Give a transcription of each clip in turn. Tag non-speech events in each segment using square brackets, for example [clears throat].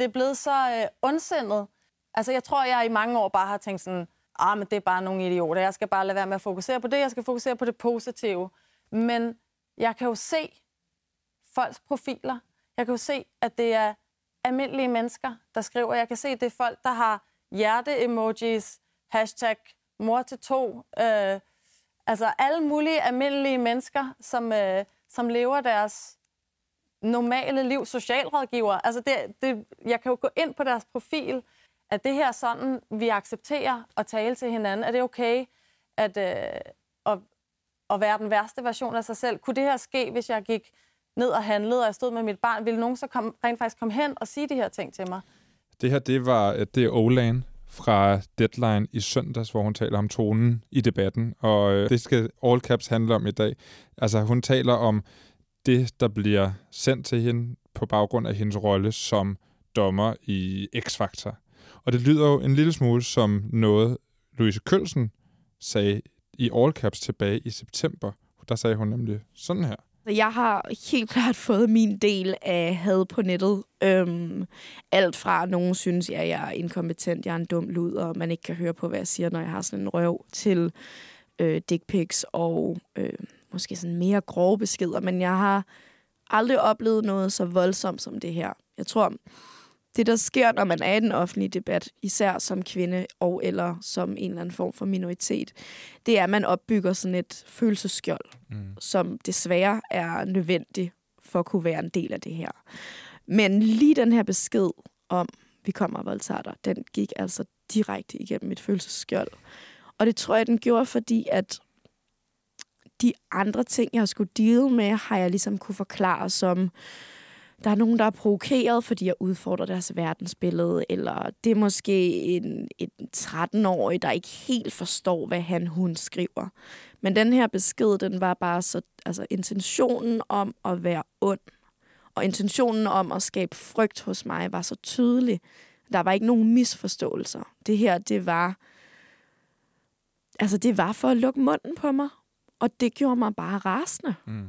det er blevet så øh, ondsindet. Altså, jeg tror, jeg i mange år bare har tænkt sådan, ah, men det er bare nogle idioter. Jeg skal bare lade være med at fokusere på det. Jeg skal fokusere på det positive. Men jeg kan jo se folks profiler. Jeg kan jo se, at det er almindelige mennesker, der skriver. Jeg kan se, at det er folk, der har hjerte-emojis, hashtag mor til to. Øh, altså alle mulige almindelige mennesker, som, øh, som lever deres normale liv, socialrådgiver. Altså det, det, jeg kan jo gå ind på deres profil, at det her sådan, vi accepterer at tale til hinanden. Er det okay at, øh, at, at være den værste version af sig selv? Kunne det her ske, hvis jeg gik ned og handlede, og jeg stod med mit barn? Ville nogen så kom, rent faktisk komme hen og sige de her ting til mig? Det her, det var øh, det er Olan fra Deadline i søndags, hvor hun taler om tonen i debatten, og øh, det skal All Caps handle om i dag. Altså, hun taler om det, der bliver sendt til hende på baggrund af hendes rolle som dommer i X-Factor. Og det lyder jo en lille smule som noget, Louise Kølsen sagde i All Caps tilbage i september. Der sagde hun nemlig sådan her. Jeg har helt klart fået min del af had på nettet. Øhm, alt fra, at nogen synes, at jeg er inkompetent, jeg er en dum lud, og man ikke kan høre på, hvad jeg siger, når jeg har sådan en røv, til øh, dick pics og øh, måske sådan mere grove beskeder. Men jeg har aldrig oplevet noget så voldsomt som det her. Jeg tror, det, der sker, når man er i den offentlige debat, især som kvinde og eller som en eller anden form for minoritet, det er, at man opbygger sådan et følelsesskjold, mm. som desværre er nødvendigt for at kunne være en del af det her. Men lige den her besked om, vi kommer og voldtager dig, den gik altså direkte igennem mit følelsesskjold. Og det tror jeg, den gjorde, fordi at de andre ting, jeg har skulle deal med, har jeg ligesom kunne forklare som, der er nogen, der er provokeret, fordi jeg udfordrer deres verdensbillede, eller det er måske en, en 13-årig, der ikke helt forstår, hvad han, hun skriver. Men den her besked, den var bare så, altså intentionen om at være ond, og intentionen om at skabe frygt hos mig, var så tydelig. Der var ikke nogen misforståelser. Det her, det var, altså det var for at lukke munden på mig, og det gjorde mig bare rasende. Mm.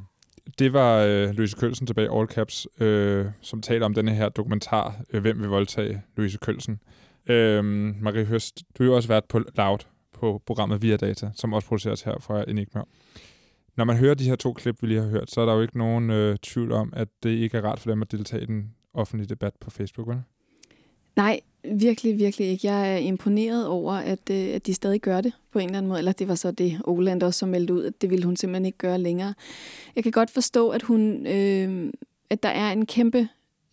Det var øh, Louise Kølsen tilbage i All Caps, øh, som taler om denne her dokumentar, øh, Hvem vil voldtage Louise Kølsen. Øh, Marie Høst, du har jo også været på Loud på programmet Via Data, som også produceres her fra Enigma. Når man hører de her to klip, vi lige har hørt, så er der jo ikke nogen øh, tvivl om, at det ikke er rart for dem at deltage i den offentlige debat på Facebook, vel? Nej, virkelig, virkelig ikke. Jeg er imponeret over, at, øh, at de stadig gør det på en eller anden måde. Eller det var så det, Oland også meldte ud, at det ville hun simpelthen ikke gøre længere. Jeg kan godt forstå, at hun, øh, at der er en kæmpe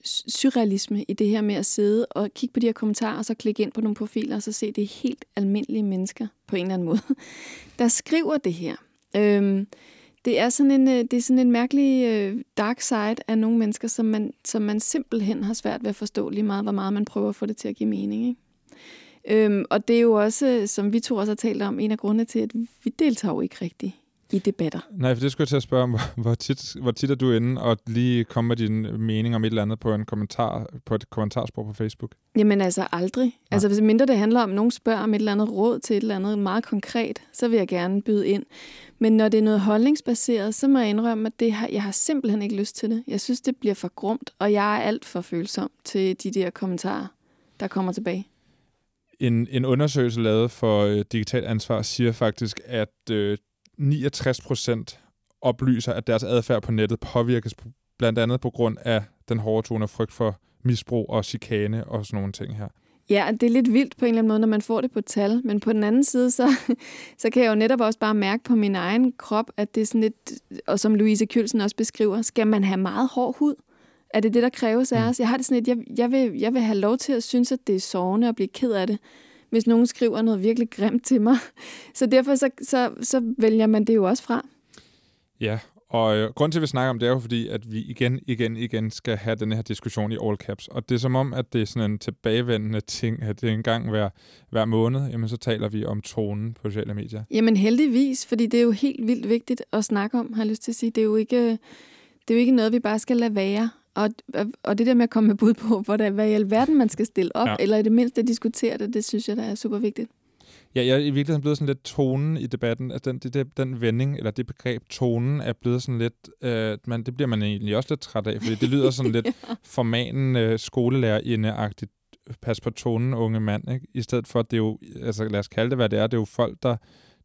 surrealisme i det her med at sidde og kigge på de her kommentarer, og så klikke ind på nogle profiler, og så se, det er helt almindelige mennesker på en eller anden måde, [laughs] der skriver det her. Øh, det er sådan en, øh, det er sådan en mærkelig øh, dark side af nogle mennesker, som man, som man simpelthen har svært ved at forstå lige meget, hvor meget man prøver at få det til at give mening. Ikke? Øhm, og det er jo også, som vi to også har talt om, en af grundene til, at vi deltager jo ikke rigtigt i debatter. Nej, for det skulle jeg til at spørge om, [laughs] hvor, hvor, tit, hvor tit er du inde og lige komme med din mening om et eller andet på en kommentar på et kommentarspor på Facebook? Jamen altså aldrig. Ja. Altså hvis mindre det handler om, at nogen spørger om et eller andet råd til et eller andet meget konkret, så vil jeg gerne byde ind. Men når det er noget holdningsbaseret, så må jeg indrømme, at det har, jeg har simpelthen ikke lyst til det. Jeg synes, det bliver for grumt, og jeg er alt for følsom til de der kommentarer, der kommer tilbage. En, en undersøgelse lavet for uh, Digital Ansvar siger faktisk, at uh, 69 procent oplyser, at deres adfærd på nettet påvirkes blandt andet på grund af den hårde tone og frygt for misbrug og chikane og sådan nogle ting her. Ja, det er lidt vildt på en eller anden måde, når man får det på tal. Men på den anden side, så, så kan jeg jo netop også bare mærke på min egen krop, at det er sådan lidt, og som Louise Kjølsen også beskriver, skal man have meget hård hud? Er det det, der kræves af mm. os? Jeg har det sådan lidt, jeg, jeg, vil, jeg vil have lov til at synes, at det er sårende og blive ked af det hvis nogen skriver noget virkelig grimt til mig. [laughs] Så derfor så, så, så vælger man det jo også fra. Ja, og øh, grund til, at vi snakker om det, er jo fordi, at vi igen, igen, igen skal have den her diskussion i all caps. Og det er som om, at det er sådan en tilbagevendende ting, at det er en gang hver, hver måned, jamen så taler vi om tonen på sociale medier. Jamen heldigvis, fordi det er jo helt vildt vigtigt at snakke om, har jeg lyst til at sige. Det er jo ikke, det er jo ikke noget, vi bare skal lade være. Og, og det der med at komme med bud på, hvad, hvad i alverden man skal stille op, ja. eller i det mindste diskutere det, det synes jeg, der er super vigtigt. Ja, jeg er i virkeligheden blevet sådan lidt tonen i debatten, at den, det, det, den vending, eller det begreb tonen, er blevet sådan lidt, øh, man, det bliver man egentlig også lidt træt af, fordi det lyder sådan [laughs] lidt formanen øh, skolelærerindeagtigt, pas på tonen, unge mand, ikke? I stedet for, at det er jo, altså lad os kalde det, hvad det er, det er jo folk, der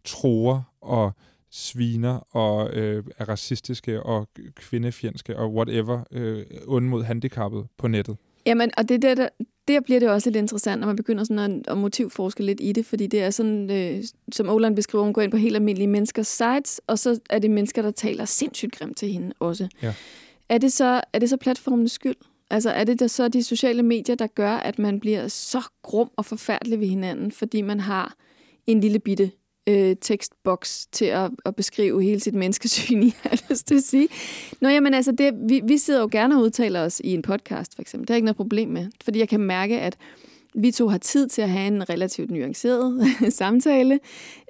tror og sviner og øh, er racistiske og kvindefjendske og whatever, øh, ond mod handicappet på nettet. Jamen, og det der, der, der bliver det også lidt interessant, når man begynder sådan at, at motivforske lidt i det, fordi det er sådan, øh, som Oland beskriver, hun går ind på helt almindelige menneskers sites, og så er det mennesker, der taler sindssygt grimt til hende også. Ja. Er det så, er det så platformens skyld? Altså er det da så de sociale medier, der gør, at man bliver så grum og forfærdelig ved hinanden, fordi man har en lille bitte øh, tekstboks til at, at beskrive hele sit menneskesyn i, [laughs] har jeg lyst til at sige. Nå, jamen altså, det, vi, vi sidder jo gerne og udtaler os i en podcast, for eksempel. Det er ikke noget problem med, fordi jeg kan mærke, at vi to har tid til at have en relativt nuanceret [laughs] samtale.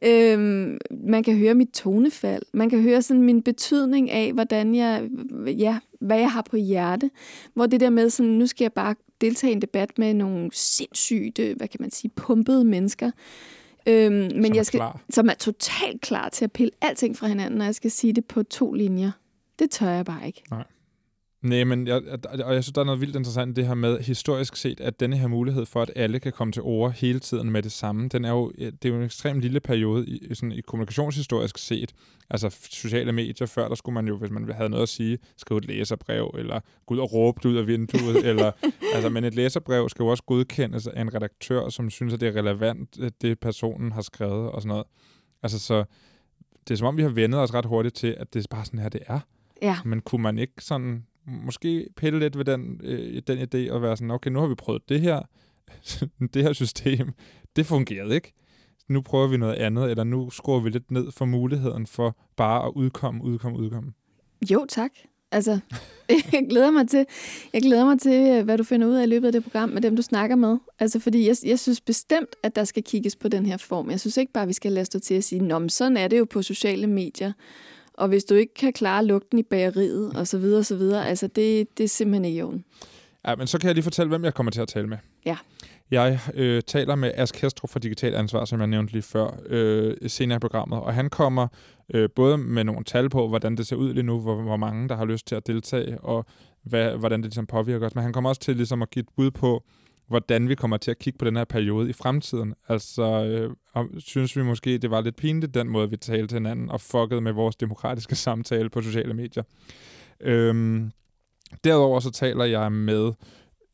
Øhm, man kan høre mit tonefald. Man kan høre sådan min betydning af, hvordan jeg, ja, hvad jeg har på hjerte. Hvor det der med, sådan, nu skal jeg bare deltage i en debat med nogle sindssygt, hvad kan man sige, pumpede mennesker. Øhm, men Som jeg er skal, klar. som er totalt klar til at pille alting fra hinanden, når jeg skal sige det på to linjer. Det tør jeg bare ikke. Nej, men jeg, og jeg synes, der er noget vildt interessant i det her med, historisk set, at denne her mulighed for, at alle kan komme til ord hele tiden med det samme, den er jo, det er jo en ekstremt lille periode i, sådan i kommunikationshistorisk set. Altså sociale medier, før der skulle man jo, hvis man havde noget at sige, skrive et læserbrev, eller gå ud og råbe det ud af vinduet, [laughs] eller, altså, men et læserbrev skal jo også godkendes af en redaktør, som synes, at det er relevant, at det personen har skrevet og sådan noget. Altså så, det er som om, vi har vendet os ret hurtigt til, at det er bare sådan her, det er. Ja. Men kunne man ikke sådan måske pille lidt ved den, øh, den idé og være sådan, okay, nu har vi prøvet det her, [laughs] det her system, det fungerede ikke. Nu prøver vi noget andet, eller nu skruer vi lidt ned for muligheden for bare at udkomme, udkomme, udkomme. Jo, tak. Altså, [laughs] jeg glæder mig til, jeg glæder mig til, øh, hvad du finder ud af i løbet af det program med dem, du snakker med. Altså, fordi jeg, jeg synes bestemt, at der skal kigges på den her form. Jeg synes ikke bare, vi skal lade stå til at sige, Nå, men sådan er det jo på sociale medier. Og hvis du ikke kan klare lugten i bageriet, og så videre, og så videre, altså, det, det er simpelthen ikke i orden. Ja, men så kan jeg lige fortælle, hvem jeg kommer til at tale med. Ja. Jeg øh, taler med Ask Hestrup fra Digital Ansvar, som jeg nævnte lige før, øh, senere i programmet, og han kommer øh, både med nogle tal på, hvordan det ser ud lige nu, hvor, hvor mange der har lyst til at deltage, og hvad, hvordan det ligesom påvirker os, men han kommer også til ligesom at give et bud på, hvordan vi kommer til at kigge på den her periode i fremtiden. Altså, øh, og synes vi måske, det var lidt pinligt, den måde, vi talte til hinanden, og fuckede med vores demokratiske [laughs] samtale på sociale medier. Øhm, derudover så taler jeg med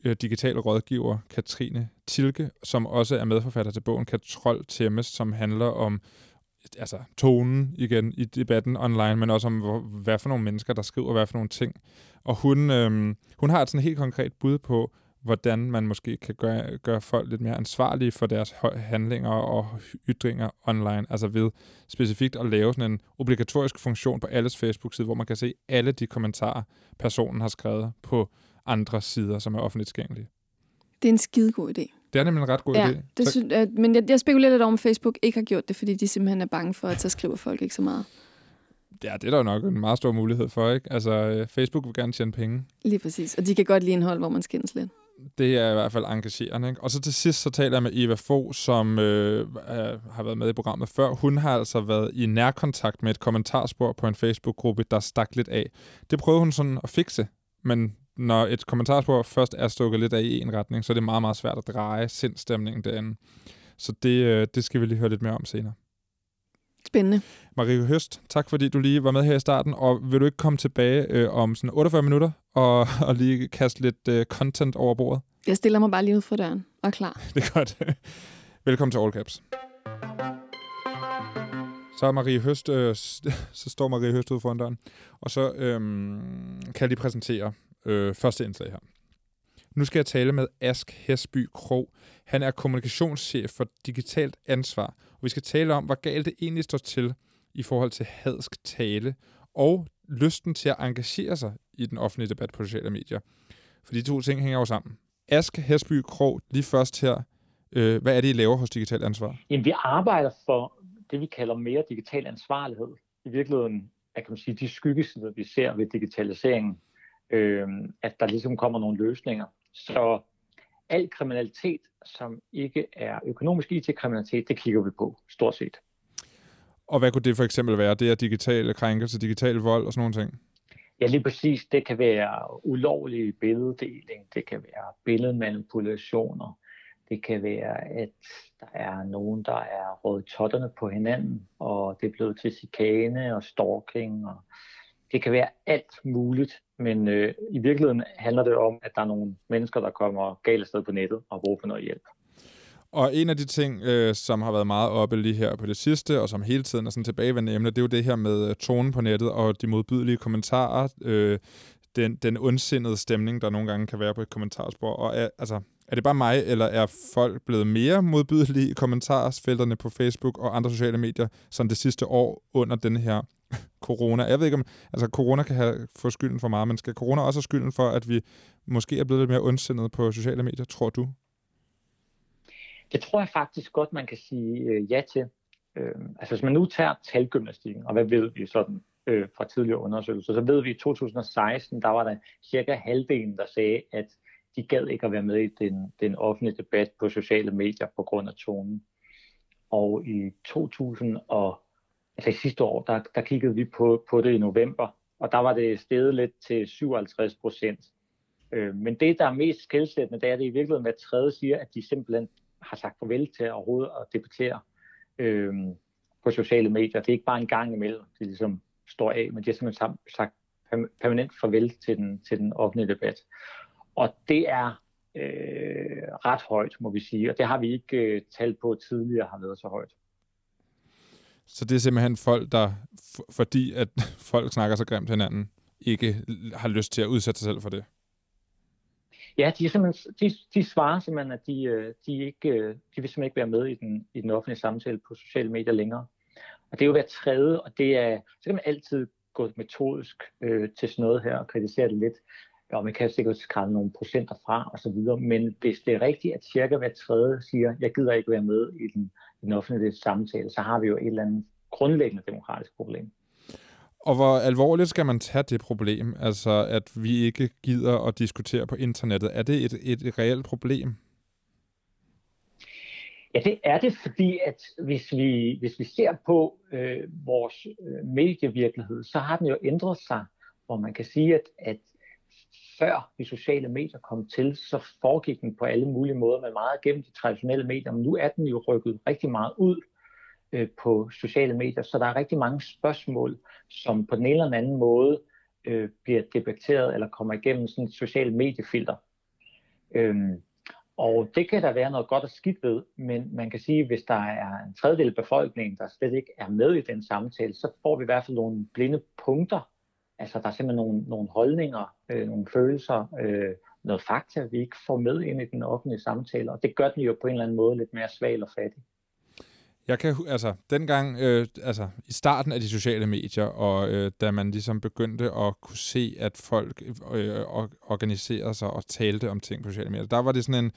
øh, digital rådgiver Katrine Tilke, som også er medforfatter til bogen Katrol Temmes, som handler om altså tonen igen i debatten online, men også om, hvor, hvad for nogle mennesker, der skriver hvad for nogle ting. Og hun, øhm, hun har et sådan helt konkret bud på, hvordan man måske kan gøre, gøre folk lidt mere ansvarlige for deres handlinger og ytringer online, altså ved specifikt at lave sådan en obligatorisk funktion på alles Facebook-side, hvor man kan se alle de kommentarer, personen har skrevet på andre sider, som er offentligt tilgængelige. Det er en skidegod idé. Det er nemlig en ret god ja, idé. det Så- synes, men jeg, jeg spekulerer lidt over, om Facebook ikke har gjort det, fordi de simpelthen er bange for, at så skriver folk ikke så meget. Ja, det er der jo nok en meget stor mulighed for, ikke? Altså, øh, Facebook vil gerne tjene penge. Lige præcis. Og de kan godt lide indhold, hvor man skændes lidt. Det er i hvert fald engagerende. Ikke? Og så til sidst, så taler jeg med Eva Fo, som øh, er, har været med i programmet før. Hun har altså været i nærkontakt med et kommentarspor på en Facebook-gruppe, der stak lidt af. Det prøvede hun sådan at fikse, men når et kommentarspor først er stukket lidt af i en retning, så er det meget, meget svært at dreje sindstemningen derinde. Så det, øh, det skal vi lige høre lidt mere om senere. Spændende. Marie Høst, tak fordi du lige var med her i starten, og vil du ikke komme tilbage øh, om sådan 48 minutter og, [laughs] og lige kaste lidt øh, content over bordet? Jeg stiller mig bare lige ud for døren og er klar. [laughs] Det er godt. Velkommen til All Caps. Så er Marie Høst, øh, så står Marie Høst ude foran døren, og så øhm, kan jeg lige præsentere øh, første indslag her. Nu skal jeg tale med Ask Hesby Krog. Han er kommunikationschef for Digitalt Ansvar, og vi skal tale om, hvor galt det egentlig står til i forhold til hadsk tale og lysten til at engagere sig i den offentlige debat på sociale medier. For de to ting hænger jo sammen. Ask Hesby Krog, lige først her. Øh, hvad er det, I laver hos Digitalt Ansvar? Jamen, vi arbejder for det, vi kalder mere digital ansvarlighed. I virkeligheden er, kan man sige, de skyggesider, vi ser ved digitaliseringen, øh, at der ligesom kommer nogle løsninger. Så al kriminalitet, som ikke er økonomisk IT-kriminalitet, det kigger vi på, stort set. Og hvad kunne det for eksempel være? Det er digitale krænkelser, digital vold og sådan nogle ting? Ja, lige præcis. Det kan være ulovlig billeddeling, det kan være billedmanipulationer, det kan være, at der er nogen, der er rådet totterne på hinanden, og det er blevet til chikane og stalking. Og det kan være alt muligt, men øh, i virkeligheden handler det om, at der er nogle mennesker, der kommer galt sted på nettet og bruger for noget hjælp. Og en af de ting, øh, som har været meget oppe lige her på det sidste, og som hele tiden er sådan tilbagevendende emne, det er jo det her med øh, tonen på nettet og de modbydelige kommentarer, øh, den, den ondsindede stemning, der nogle gange kan være på et kommentarspor. Og øh, altså, er det bare mig, eller er folk blevet mere modbydelige i kommentarsfelterne på Facebook og andre sociale medier, som det sidste år under den her [laughs] corona? Jeg ved ikke om, altså corona kan have, få skylden for meget, men skal corona også have skylden for, at vi måske er blevet lidt mere ondsindede på sociale medier, tror du? Det tror jeg faktisk godt, man kan sige øh, ja til. Øh, altså hvis man nu tager talgymnastikken, og hvad ved vi sådan øh, fra tidligere undersøgelser, så ved vi, i 2016, der var der cirka halvdelen, der sagde, at de gad ikke at være med i den, den offentlige debat på sociale medier på grund af tonen. Og i 2000 og altså i sidste år, der, der kiggede vi på, på det i november, og der var det steget lidt til 57 procent. Øh, men det, der er mest skældsættende, det er, det i virkeligheden hvad tredje siger, at de simpelthen har sagt farvel til overhovedet at debattere øh, på sociale medier. Det er ikke bare en gang imellem, det ligesom står af, men de har simpelthen sagt permanent farvel til den, til den offentlige debat. Og det er øh, ret højt, må vi sige, og det har vi ikke øh, talt på tidligere har været så højt. Så det er simpelthen folk, der, fordi at [laughs] folk snakker så grimt til hinanden, ikke har lyst til at udsætte sig selv for det? Ja, de, er simpelthen, de, de svarer simpelthen, at de, øh, de, ikke, øh, de vil simpelthen ikke være med i den, i den offentlige samtale på sociale medier længere. Og det er jo hver tredje, og det er, så kan man altid gå metodisk øh, til sådan noget her og kritisere det lidt. Og man kan sikkert skrælle nogle procenter fra osv., men hvis det er rigtigt, at cirka hver tredje siger, jeg gider ikke være med i den, i den offentlige samtale, så har vi jo et eller andet grundlæggende demokratisk problem. Og hvor alvorligt skal man tage det problem, altså at vi ikke gider at diskutere på internettet? Er det et, et reelt problem? Ja, det er det, fordi at hvis vi, hvis vi ser på øh, vores øh, medievirkelighed, så har den jo ændret sig, hvor man kan sige, at, at før de sociale medier kom til, så foregik den på alle mulige måder, men meget gennem de traditionelle medier. Men nu er den jo rykket rigtig meget ud øh, på sociale medier, så der er rigtig mange spørgsmål, som på den ene eller anden måde øh, bliver debatteret eller kommer igennem sådan et socialt mediefilter. Øhm, og det kan der være noget godt og skidt ved, men man kan sige, at hvis der er en tredjedel af befolkningen, der slet ikke er med i den samtale, så får vi i hvert fald nogle blinde punkter. Altså der er simpelthen nogle, nogle holdninger, øh, nogle følelser, øh, noget fakta, vi ikke får med ind i den offentlige samtale, og det gør den jo på en eller anden måde lidt mere svag og fattig. Jeg kan, altså, dengang, øh, altså, i starten af de sociale medier, og øh, da man ligesom begyndte at kunne se, at folk øh, organiserede sig og talte om ting på sociale medier, der var det sådan en,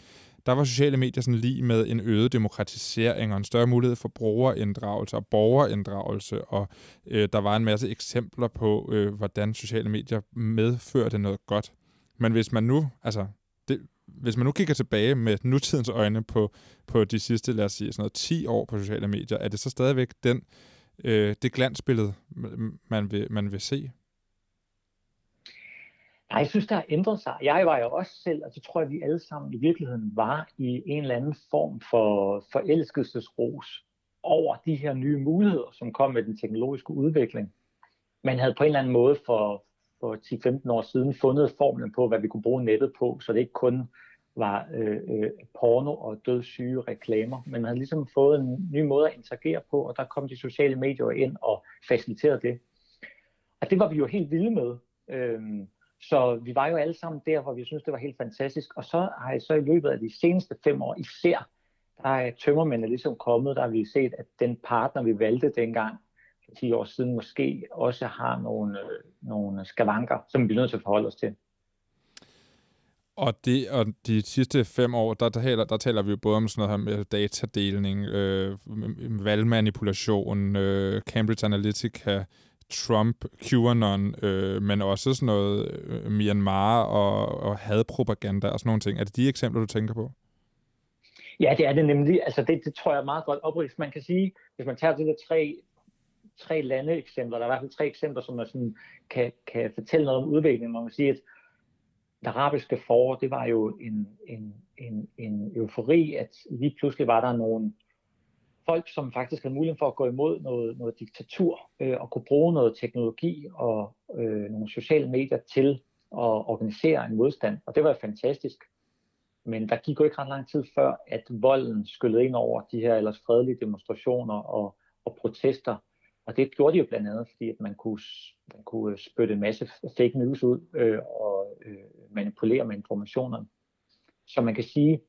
der var sociale medier sådan lige med en øget demokratisering og en større mulighed for brugerinddragelse og borgerinddragelse, og øh, der var en masse eksempler på, øh, hvordan sociale medier medførte noget godt. Men hvis man nu, altså, det, hvis man nu kigger tilbage med nutidens øjne på, på de sidste, lad os sige, sådan noget 10 år på sociale medier, er det så stadigvæk den, øh, det glansbillede, man vil, man vil se? Nej, jeg synes, der har ændret sig. Jeg var jo også selv, og det tror jeg, vi alle sammen i virkeligheden var i en eller anden form for forelskelsesros over de her nye muligheder, som kom med den teknologiske udvikling. Man havde på en eller anden måde for, for 10-15 år siden fundet formlen på, hvad vi kunne bruge nettet på, så det ikke kun var øh, øh, porno og dødssyge reklamer, men man havde ligesom fået en ny måde at interagere på, og der kom de sociale medier ind og faciliterede det. Og det var vi jo helt vilde med. Øhm, så vi var jo alle sammen der, hvor vi synes det var helt fantastisk. Og så har jeg så i løbet af de seneste fem år især, der er tømmermændene ligesom kommet, der har vi set, at den partner, vi valgte dengang, for 10 år siden måske også har nogle, øh, nogle skavanker, som vi bliver nødt til at forholde os til. Og, det, og de sidste fem år, der, der, taler, der taler vi jo både om sådan noget her med datadeling, øh, valgmanipulation, øh, Cambridge Analytica, Trump, QAnon, øh, men også sådan noget øh, Myanmar og, og hadpropaganda og sådan nogle ting. Er det de eksempler, du tænker på? Ja, det er det nemlig. Altså det, det tror jeg er meget godt oprigtigt. Man kan sige, hvis man tager de der tre, tre lande eksempler, der er i hvert fald tre eksempler, som man sådan kan, kan fortælle noget om udviklingen. Man kan sige, at det arabiske forår, det var jo en, en, en, en eufori, at lige pludselig var der nogle folk, som faktisk havde mulighed for at gå imod noget, noget diktatur øh, og kunne bruge noget teknologi og øh, nogle sociale medier til at organisere en modstand. Og det var fantastisk. Men der gik jo ikke ret lang tid før, at volden skyllede ind over de her ellers fredelige demonstrationer og, og protester. Og det gjorde de jo blandt andet, fordi at man kunne, man kunne øh, spytte en masse fake news ud øh, og øh, manipulere med informationerne. Så man kan sige,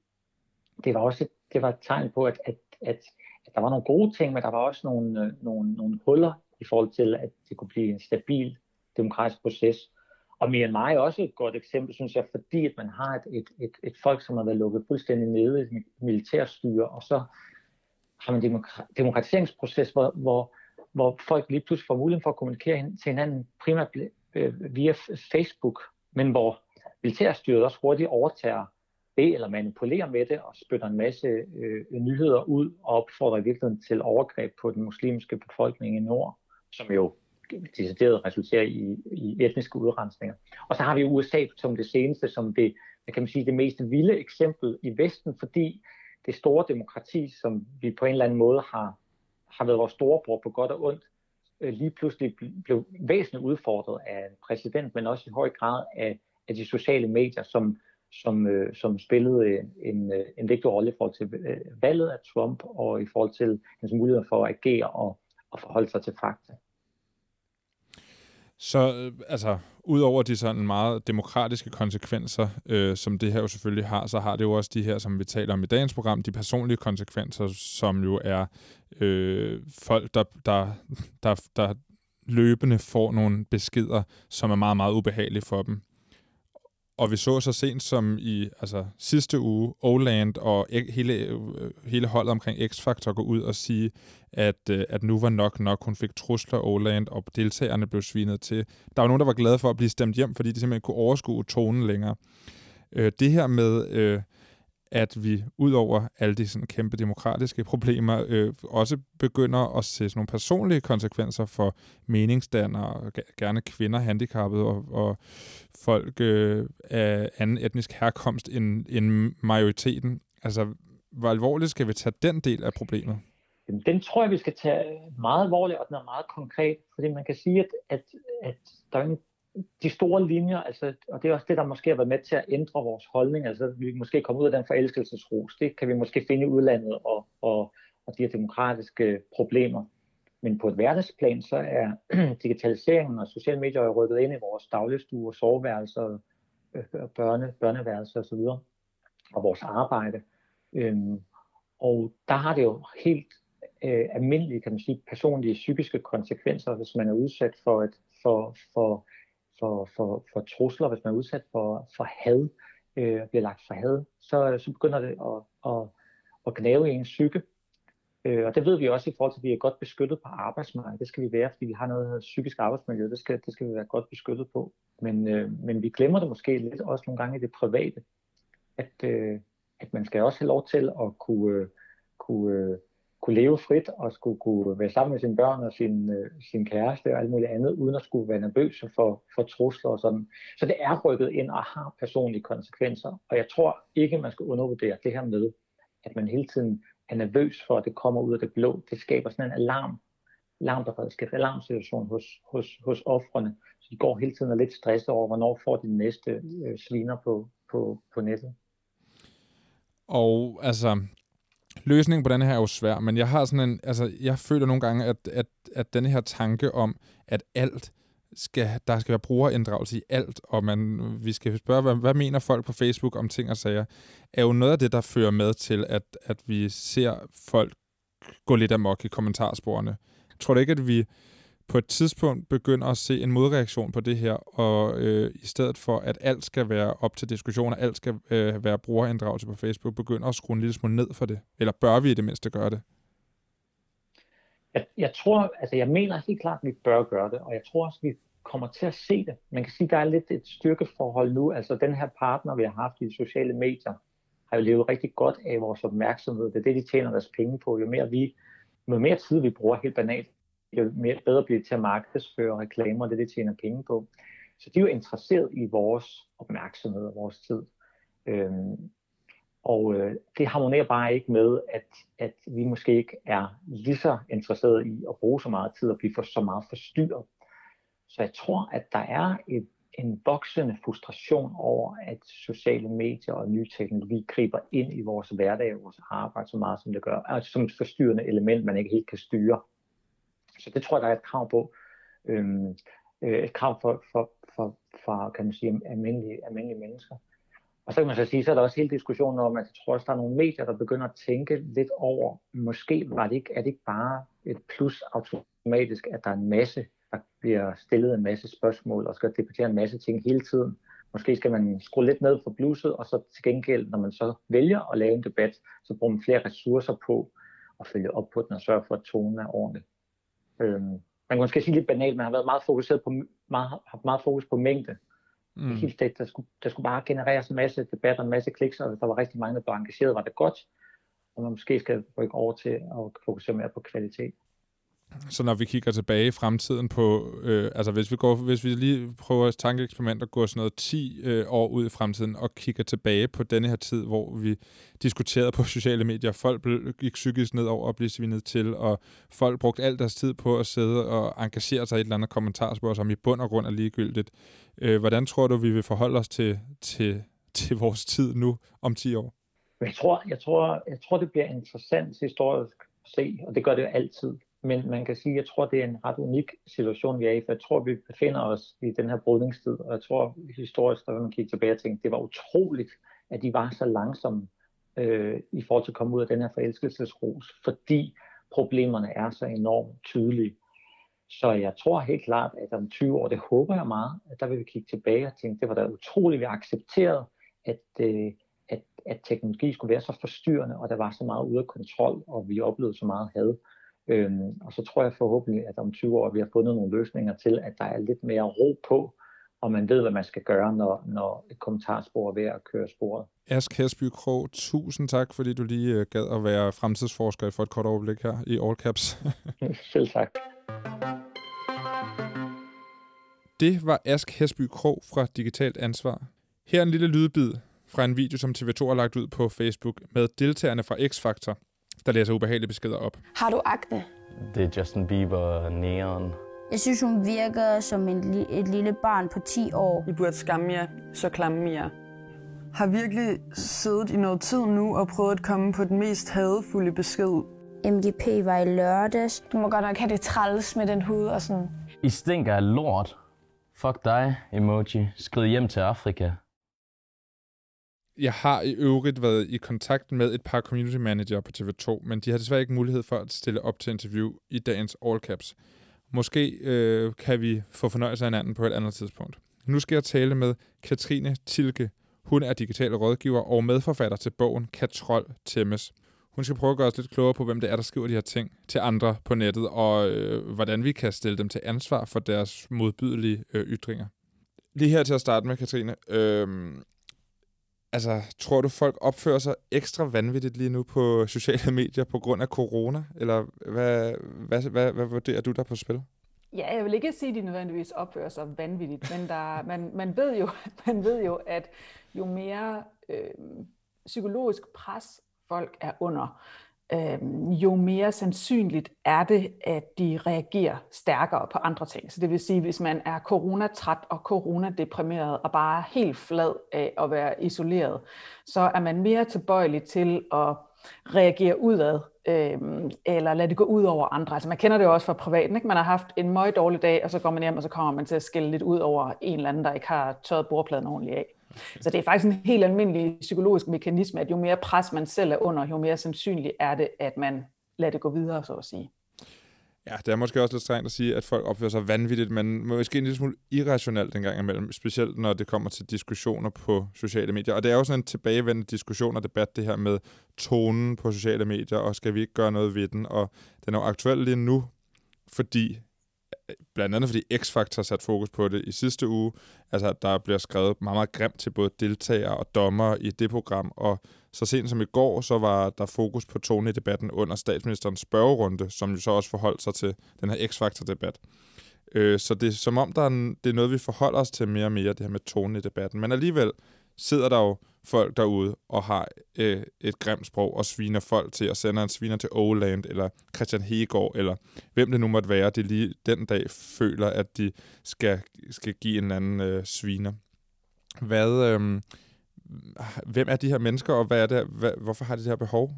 det var også et, det var et tegn på, at, at, at, at der var nogle gode ting, men der var også nogle, øh, nogle, nogle huller i forhold til, at det kunne blive en stabil demokratisk proces. Og Myanmar er også et godt eksempel, synes jeg, fordi at man har et, et, et, et folk, som har været lukket fuldstændig nede i militærstyre, og så har man en demokra- demokratiseringsproces, hvor, hvor, hvor folk lige pludselig får mulighed for at kommunikere hin- til hinanden primært øh, via Facebook, men hvor militærstyret også hurtigt overtager det, eller manipulerer med det, og spytter en masse øh, nyheder ud, og opfordrer i virkeligheden til overgreb på den muslimske befolkning i nord, som jo decideret resulterer i, i etniske udrensninger. Og så har vi USA som det seneste, som det, kan man sige, det mest vilde eksempel i Vesten, fordi det store demokrati, som vi på en eller anden måde har, har været vores storebror på godt og ondt, øh, lige pludselig blev væsentligt udfordret af en præsident, men også i høj grad af, af de sociale medier, som, som, øh, som spillede en, øh, en vigtig rolle i forhold til øh, valget af Trump og i forhold til hans muligheder for at agere og, og forholde sig til fakta. Så øh, altså, udover de sådan meget demokratiske konsekvenser, øh, som det her jo selvfølgelig har, så har det jo også de her, som vi taler om i dagens program, de personlige konsekvenser, som jo er øh, folk, der, der, der, der løbende får nogle beskeder, som er meget, meget ubehagelige for dem. Og vi så så sent som i altså, sidste uge, Oland og e- hele, øh, hele holdet omkring X-Factor gå ud og sige, at, øh, at nu var nok nok. Hun fik trusler Oland, og deltagerne blev svinet til. Der var nogen, der var glade for at blive stemt hjem, fordi de simpelthen kunne overskue tonen længere. Øh, det her med... Øh, at vi ud over alle de sådan kæmpe demokratiske problemer, øh, også begynder at se sådan nogle personlige konsekvenser for meningsdannere, gerne kvinder, handicappede og, og folk øh, af anden etnisk herkomst end, end majoriteten. Altså, hvor alvorligt skal vi tage den del af problemet? Den tror jeg, vi skal tage meget alvorligt, og den er meget konkret, fordi man kan sige, at, at, at der er en de store linjer, altså, og det er også det, der måske har været med til at ændre vores holdning, altså vi måske komme ud af den forelskelsesros, det kan vi måske finde i udlandet og, og, og de her demokratiske problemer. Men på et hverdagsplan, så er [clears throat] digitaliseringen og sociale medier er rykket ind i vores dagligstue, soveværelser, øh, børne, børneværelser osv., og vores arbejde. Øhm, og der har det jo helt øh, almindelige, kan man sige, personlige psykiske konsekvenser, hvis man er udsat for, et, for, for for, for, for trusler, hvis man er udsat for, for had, øh, bliver lagt for had, så, så begynder det at, at, at gnave i ens psyke. Øh, og det ved vi også i forhold til, at vi er godt beskyttet på arbejdsmarkedet. Det skal vi være, fordi vi har noget psykisk arbejdsmiljø. Det skal, det skal vi være godt beskyttet på. Men, øh, men vi glemmer det måske lidt også nogle gange i det private. At, øh, at man skal også have lov til at kunne, øh, kunne øh, kunne leve frit og skulle kunne være sammen med sine børn og sin, øh, sin kæreste og alt muligt andet, uden at skulle være nervøs for, for trusler og sådan. Så det er rykket ind og har personlige konsekvenser. Og jeg tror ikke, man skal undervurdere det her med, at man hele tiden er nervøs for, at det kommer ud af det blå. Det skaber sådan en alarm, alarmberedskab, alarmsituation hos, hos, hos offrene. Så de går hele tiden og lidt stresset over, hvornår får de næste øh, sviner på, på, på nettet. Og altså, løsningen på den her er jo svær, men jeg har sådan en, altså, jeg føler nogle gange, at, at, at den her tanke om, at alt skal, der skal være brugerinddragelse i alt, og man, vi skal spørge, hvad, hvad mener folk på Facebook om ting og sager, er jo noget af det, der fører med til, at, at vi ser folk gå lidt amok i kommentarsporene. Jeg tror ikke, at vi på et tidspunkt begynder at se en modreaktion på det her, og øh, i stedet for, at alt skal være op til diskussion, og alt skal øh, være brugerinddragelse på Facebook, begynder at skrue en lille smule ned for det? Eller bør vi i det mindste gøre det? jeg, jeg tror, altså jeg mener helt klart, at vi bør gøre det, og jeg tror også, at vi kommer til at se det. Man kan sige, at der er lidt et styrkeforhold nu. Altså den her partner, vi har haft i de sociale medier, har jo levet rigtig godt af vores opmærksomhed. Det er det, de tjener deres penge på. Jo mere, vi, jo mere tid vi bruger helt banalt, kan mere bedre bliver til at markedsføre reklamer, det det, tjener penge på. Så de er jo interesseret i vores opmærksomhed og vores tid. Øhm, og øh, det harmonerer bare ikke med, at, at vi måske ikke er lige så interesserede i at bruge så meget tid og blive for så meget forstyrret. Så jeg tror, at der er et, en voksende frustration over, at sociale medier og ny teknologi griber ind i vores hverdag og vores arbejde så meget, som det gør. Altså som et forstyrrende element, man ikke helt kan styre. Så det tror jeg, der er et krav på. Øhm, øh, et krav for, for, for, for kan man sige, almindelige, almindelige mennesker. Og så kan man så sige, så er der også hele diskussionen om, at jeg tror også, der er nogle medier, der begynder at tænke lidt over, måske var det ikke, er det ikke bare et plus automatisk, at der er en masse, der bliver stillet en masse spørgsmål og skal debattere en masse ting hele tiden. Måske skal man skrue lidt ned for bluset, og så til gengæld, når man så vælger at lave en debat, så bruger man flere ressourcer på at følge op på den og sørge for, at tonen er ordentlig. Øhm, man kan måske sige lidt banalt, man har været meget fokuseret på, meget, haft meget fokus på mængde. Mm. Helt det, der skulle, der skulle bare genereres en masse debatter, en masse kliks, og der var rigtig mange, der blev engageret, var det godt. Og man måske skal rykke over til at fokusere mere på kvalitet. Så når vi kigger tilbage i fremtiden på, øh, altså hvis vi, går, hvis vi lige prøver et tankeeksperiment at gå sådan noget 10 øh, år ud i fremtiden og kigger tilbage på denne her tid, hvor vi diskuterede på sociale medier, folk gik psykisk ned over og blev svinet til, og folk brugte al deres tid på at sidde og engagere sig i et eller andet kommentarspor, som i bund og grund er ligegyldigt. Øh, hvordan tror du, vi vil forholde os til, til, til vores tid nu om 10 år? Jeg tror, jeg, tror, jeg tror, det bliver interessant historisk at se, og det gør det jo altid. Men man kan sige, at jeg tror, det er en ret unik situation, vi er i, for jeg tror, vi befinder os i den her brydningstid, og jeg tror historisk, når man kigger tilbage og tænker, det var utroligt, at de var så langsomme øh, i forhold til at komme ud af den her forelskelsesros, fordi problemerne er så enormt tydelige. Så jeg tror helt klart, at om 20 år, det håber jeg meget, at der vil vi kigge tilbage og tænke, det var da utroligt, vi accepterede, at, øh, at, at teknologi skulle være så forstyrrende, og der var så meget ude af kontrol, og vi oplevede så meget had. Øhm, og så tror jeg forhåbentlig, at om 20 år vi har fundet nogle løsninger til, at der er lidt mere ro på, og man ved, hvad man skal gøre, når, når et kommentarspor er ved at køre sporet. Ask Hersby Krog, tusind tak, fordi du lige øh, gad at være fremtidsforsker for et kort overblik her i All Caps. [laughs] Selv tak. Det var Ask Hesby Krog fra Digitalt Ansvar. Her er en lille lydbid fra en video, som TV2 har lagt ud på Facebook med deltagerne fra X-Factor, der læser ubehagelige beskeder op. Har du akne? Det er Justin Bieber Neon. Jeg synes, hun virker som en, et lille barn på 10 år. I burde skamme jer, så klamme jer. Har virkelig siddet i noget tid nu og prøvet at komme på den mest hadefulde besked. MGP var i lørdags. Du må godt nok have det træls med den hud og sådan. I stinker af lort. Fuck dig, emoji. Skrid hjem til Afrika. Jeg har i øvrigt været i kontakt med et par community manager på TV2, men de har desværre ikke mulighed for at stille op til interview i dagens All Caps. Måske øh, kan vi få fornøjelse af hinanden på et andet tidspunkt. Nu skal jeg tale med Katrine Tilke. Hun er digital rådgiver og medforfatter til bogen Katrol Temmes. Hun skal prøve at gøre os lidt klogere på, hvem det er, der skriver de her ting til andre på nettet, og øh, hvordan vi kan stille dem til ansvar for deres modbydelige øh, ytringer. Lige her til at starte med, Katrine. Øh, altså, tror du, folk opfører sig ekstra vanvittigt lige nu på sociale medier på grund af corona? Eller hvad, hvad, hvad, hvad vurderer du der på spil? Ja, jeg vil ikke sige, at de nødvendigvis opfører sig vanvittigt, men der, man, man, ved jo, [laughs] man ved jo, at jo mere øh, psykologisk pres folk er under, øh, jo mere sandsynligt er det, at de reagerer stærkere på andre ting. Så det vil sige, hvis man er coronatræt og coronadeprimeret og bare helt flad af at være isoleret, så er man mere tilbøjelig til at reagere udad, øh, eller lade det gå ud over andre. Altså man kender det jo også fra privaten, ikke? Man har haft en meget dårlig dag, og så går man hjem, og så kommer man til at skille lidt ud over en eller anden, der ikke har tørret bordpladen ordentligt af. Så det er faktisk en helt almindelig psykologisk mekanisme, at jo mere pres man selv er under, jo mere sandsynligt er det, at man lader det gå videre, så at sige. Ja, det er måske også lidt strengt at sige, at folk opfører sig vanvittigt, men måske en lille smule irrationelt en gang imellem, specielt når det kommer til diskussioner på sociale medier. Og det er jo sådan en tilbagevendende diskussion og debat, det her med tonen på sociale medier, og skal vi ikke gøre noget ved den? Og den er jo aktuel lige nu, fordi blandt andet fordi X-Factor sat fokus på det i sidste uge. Altså, der bliver skrevet meget, meget grimt til både deltagere og dommer i det program, og så sent som i går, så var der fokus på tone i debatten under statsministerens spørgerunde, som jo så også forholdt sig til den her X-Factor-debat. Øh, så det er som om, der er, det er noget, vi forholder os til mere og mere, det her med tone i debatten. Men alligevel sidder der jo folk derude og har øh, et grimt sprog og sviner folk til og sender en sviner til Oland eller Christian Hegård eller hvem det nu måtte være, det lige den dag føler, at de skal, skal give en anden øh, sviner. Hvad, øh, hvem er de her mennesker, og hvad er det, hvad, hvorfor har de det her behov?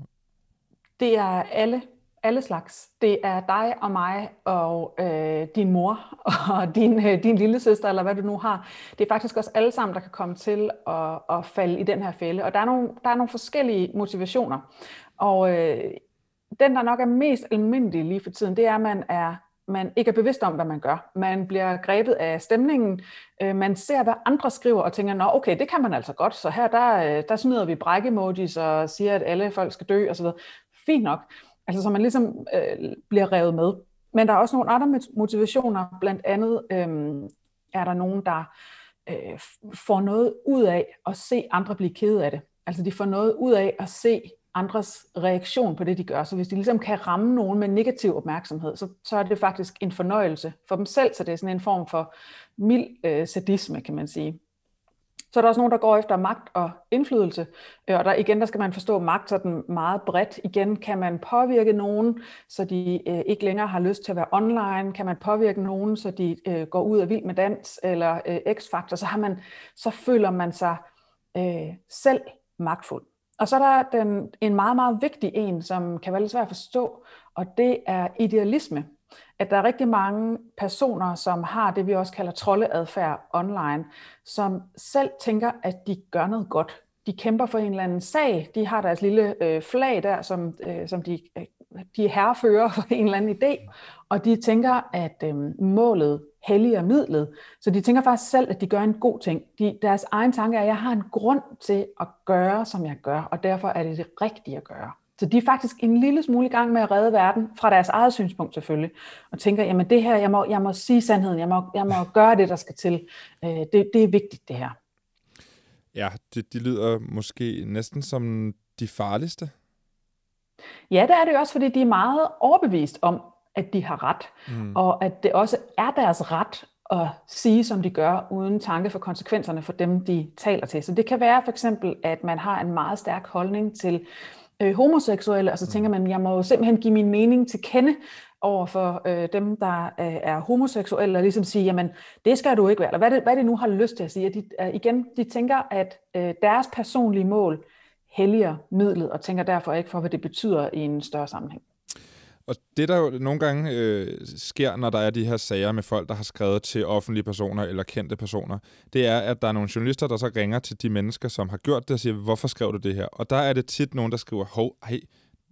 Det er alle alle slags. Det er dig og mig og øh, din mor [laughs] og din, øh, din lille søster, eller hvad du nu har. Det er faktisk også alle sammen, der kan komme til at, at falde i den her fælde. Og der er nogle, der er nogle forskellige motivationer. Og øh, den, der nok er mest almindelig lige for tiden, det er, at man er man ikke er bevidst om, hvad man gør. Man bliver grebet af stemningen. Øh, man ser, hvad andre skriver og tænker, nå okay, det kan man altså godt. Så her, der, øh, der smider vi bræk-emojis og siger, at alle folk skal dø osv. Fint nok. Altså så man ligesom øh, bliver revet med. Men der er også nogle andre motivationer. Blandt andet øh, er der nogen, der øh, får noget ud af at se andre blive kede af det. Altså de får noget ud af at se andres reaktion på det, de gør. Så hvis de ligesom kan ramme nogen med negativ opmærksomhed, så, så er det faktisk en fornøjelse for dem selv, så det er sådan en form for mild øh, sadisme, kan man sige. Så er der også nogen, der går efter magt og indflydelse, øh, og der igen, der skal man forstå magt sådan meget bredt. Igen, kan man påvirke nogen, så de øh, ikke længere har lyst til at være online? Kan man påvirke nogen, så de øh, går ud af vild med dans eller øh, x-faktor? Så, har man, så føler man sig øh, selv magtfuld. Og så er der den, en meget, meget vigtig en, som kan være lidt svær at forstå, og det er idealisme at der er rigtig mange personer, som har det, vi også kalder troldeadfærd online, som selv tænker, at de gør noget godt. De kæmper for en eller anden sag. De har deres lille øh, flag der, som, øh, som de, øh, de herrefører for en eller anden idé. Og de tænker, at øh, målet helliger midlet. Så de tænker faktisk selv, at de gør en god ting. De, deres egen tanke er, at jeg har en grund til at gøre, som jeg gør, og derfor er det det rigtige at gøre. Så de er faktisk en lille smule i gang med at redde verden, fra deres eget synspunkt selvfølgelig, og tænker, jamen det her, jeg må, jeg må sige sandheden, jeg må, jeg må gøre det, der skal til. Øh, det, det er vigtigt, det her. Ja, det, de lyder måske næsten som de farligste. Ja, det er det også, fordi de er meget overbevist om, at de har ret, mm. og at det også er deres ret at sige, som de gør, uden tanke for konsekvenserne for dem, de taler til. Så det kan være for eksempel, at man har en meget stærk holdning til øh, homoseksuelle, og så tænker man, jeg må jo simpelthen give min mening til kende over for øh, dem, der øh, er homoseksuelle, og ligesom sige, jamen, det skal du ikke være, eller hvad det, hvad det nu har lyst til at sige. At de, øh, igen, de tænker, at øh, deres personlige mål helliger midlet, og tænker derfor ikke for, hvad det betyder i en større sammenhæng. Og det, der jo nogle gange øh, sker, når der er de her sager med folk, der har skrevet til offentlige personer eller kendte personer, det er, at der er nogle journalister, der så ringer til de mennesker, som har gjort det, og siger, hvorfor skrev du det her? Og der er det tit nogen, der skriver, hov, ej,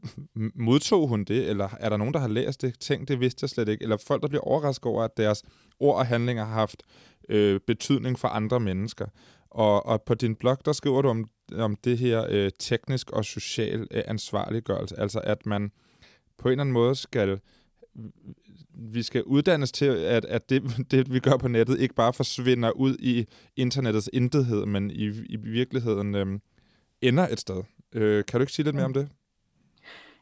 [laughs] modtog hun det? Eller er der nogen, der har læst det? Tænk, det vidste jeg slet ikke. Eller folk, der bliver overrasket over, at deres ord og handlinger har haft øh, betydning for andre mennesker. Og, og på din blog, der skriver du om, om det her øh, teknisk og social øh, ansvarliggørelse. Altså, at man på en eller anden måde skal vi skal uddannes til, at, at det, [laughs] det, vi gør på nettet, ikke bare forsvinder ud i internettets intethed, men i, i virkeligheden øh, ender et sted. Øh, kan du ikke sige lidt mere om det?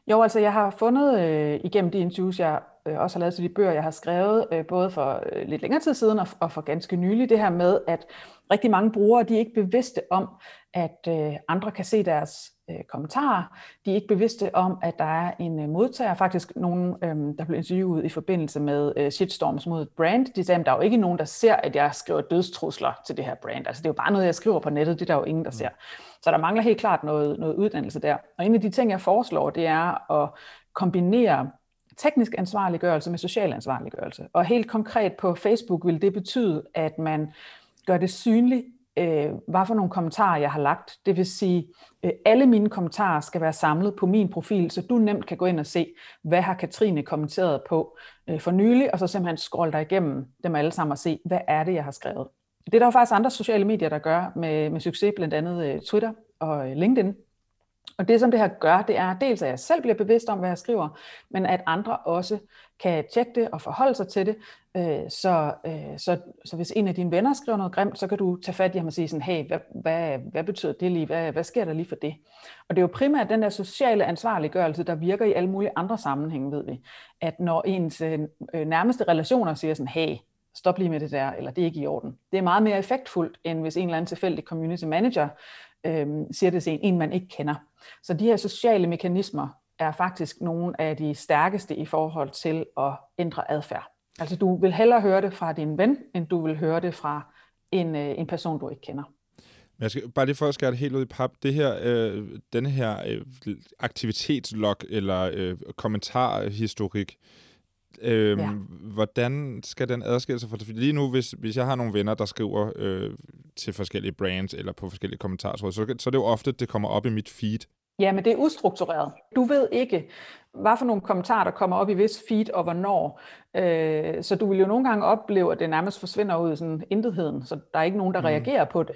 Jo, altså jeg har fundet øh, igennem de interviews, jeg øh, også har lavet til de bøger, jeg har skrevet, øh, både for øh, lidt længere tid siden og, og for ganske nylig, det her med, at rigtig mange brugere, de er ikke bevidste om, at øh, andre kan se deres øh, kommentarer. De er ikke bevidste om, at der er en øh, modtager. Faktisk nogen, øh, der blev interviewet i forbindelse med øh, shitstorms mod et brand. De sagde, at der er jo ikke nogen, der ser, at jeg skriver dødstrusler til det her brand. Altså det er jo bare noget, jeg skriver på nettet. Det er der jo ingen, der ser. Så der mangler helt klart noget, noget uddannelse der. Og en af de ting, jeg foreslår, det er at kombinere teknisk ansvarliggørelse med social ansvarliggørelse. Og helt konkret på Facebook vil det betyde, at man gør det synligt, øh, hvad for nogle kommentarer, jeg har lagt. Det vil sige, øh, alle mine kommentarer skal være samlet på min profil, så du nemt kan gå ind og se, hvad har Katrine kommenteret på øh, for nylig, og så simpelthen scrolle dig igennem dem alle sammen og se, hvad er det, jeg har skrevet. Det er der jo faktisk andre sociale medier, der gør med, med succes, blandt andet øh, Twitter og øh, LinkedIn. Og det, som det her gør, det er dels, at jeg selv bliver bevidst om, hvad jeg skriver, men at andre også kan tjekke det og forholde sig til det. Øh, så, øh, så, så hvis en af dine venner skriver noget grimt, så kan du tage fat i ham og sige sådan, hey, hvad, hvad, hvad betyder det lige? Hvad, hvad sker der lige for det? Og det er jo primært den der sociale ansvarliggørelse, der virker i alle mulige andre sammenhænge, ved vi. At når ens øh, øh nærmeste relationer siger sådan, hey, stop lige med det der, eller det er ikke i orden. Det er meget mere effektfuldt, end hvis en eller anden tilfældig community manager øh, siger det til en, en, man ikke kender. Så de her sociale mekanismer er faktisk nogle af de stærkeste i forhold til at ændre adfærd. Altså du vil hellere høre det fra din ven, end du vil høre det fra en, øh, en person, du ikke kender. Men jeg skal bare lige for at skære det helt ud i pap. Det her, øh, denne her øh, aktivitetslog eller øh, kommentarhistorik, øh, ja. hvordan skal den adskille sig? For lige nu, hvis, hvis jeg har nogle venner, der skriver øh, til forskellige brands eller på forskellige kommentarer, så, så er det jo ofte, det kommer op i mit feed. Ja, men det er ustruktureret. Du ved ikke, hvad for nogle kommentarer, der kommer op i vis feed og hvornår. Øh, så du vil jo nogle gange opleve, at det nærmest forsvinder ud i sådan intetheden, så der er ikke nogen, der mm. reagerer på det.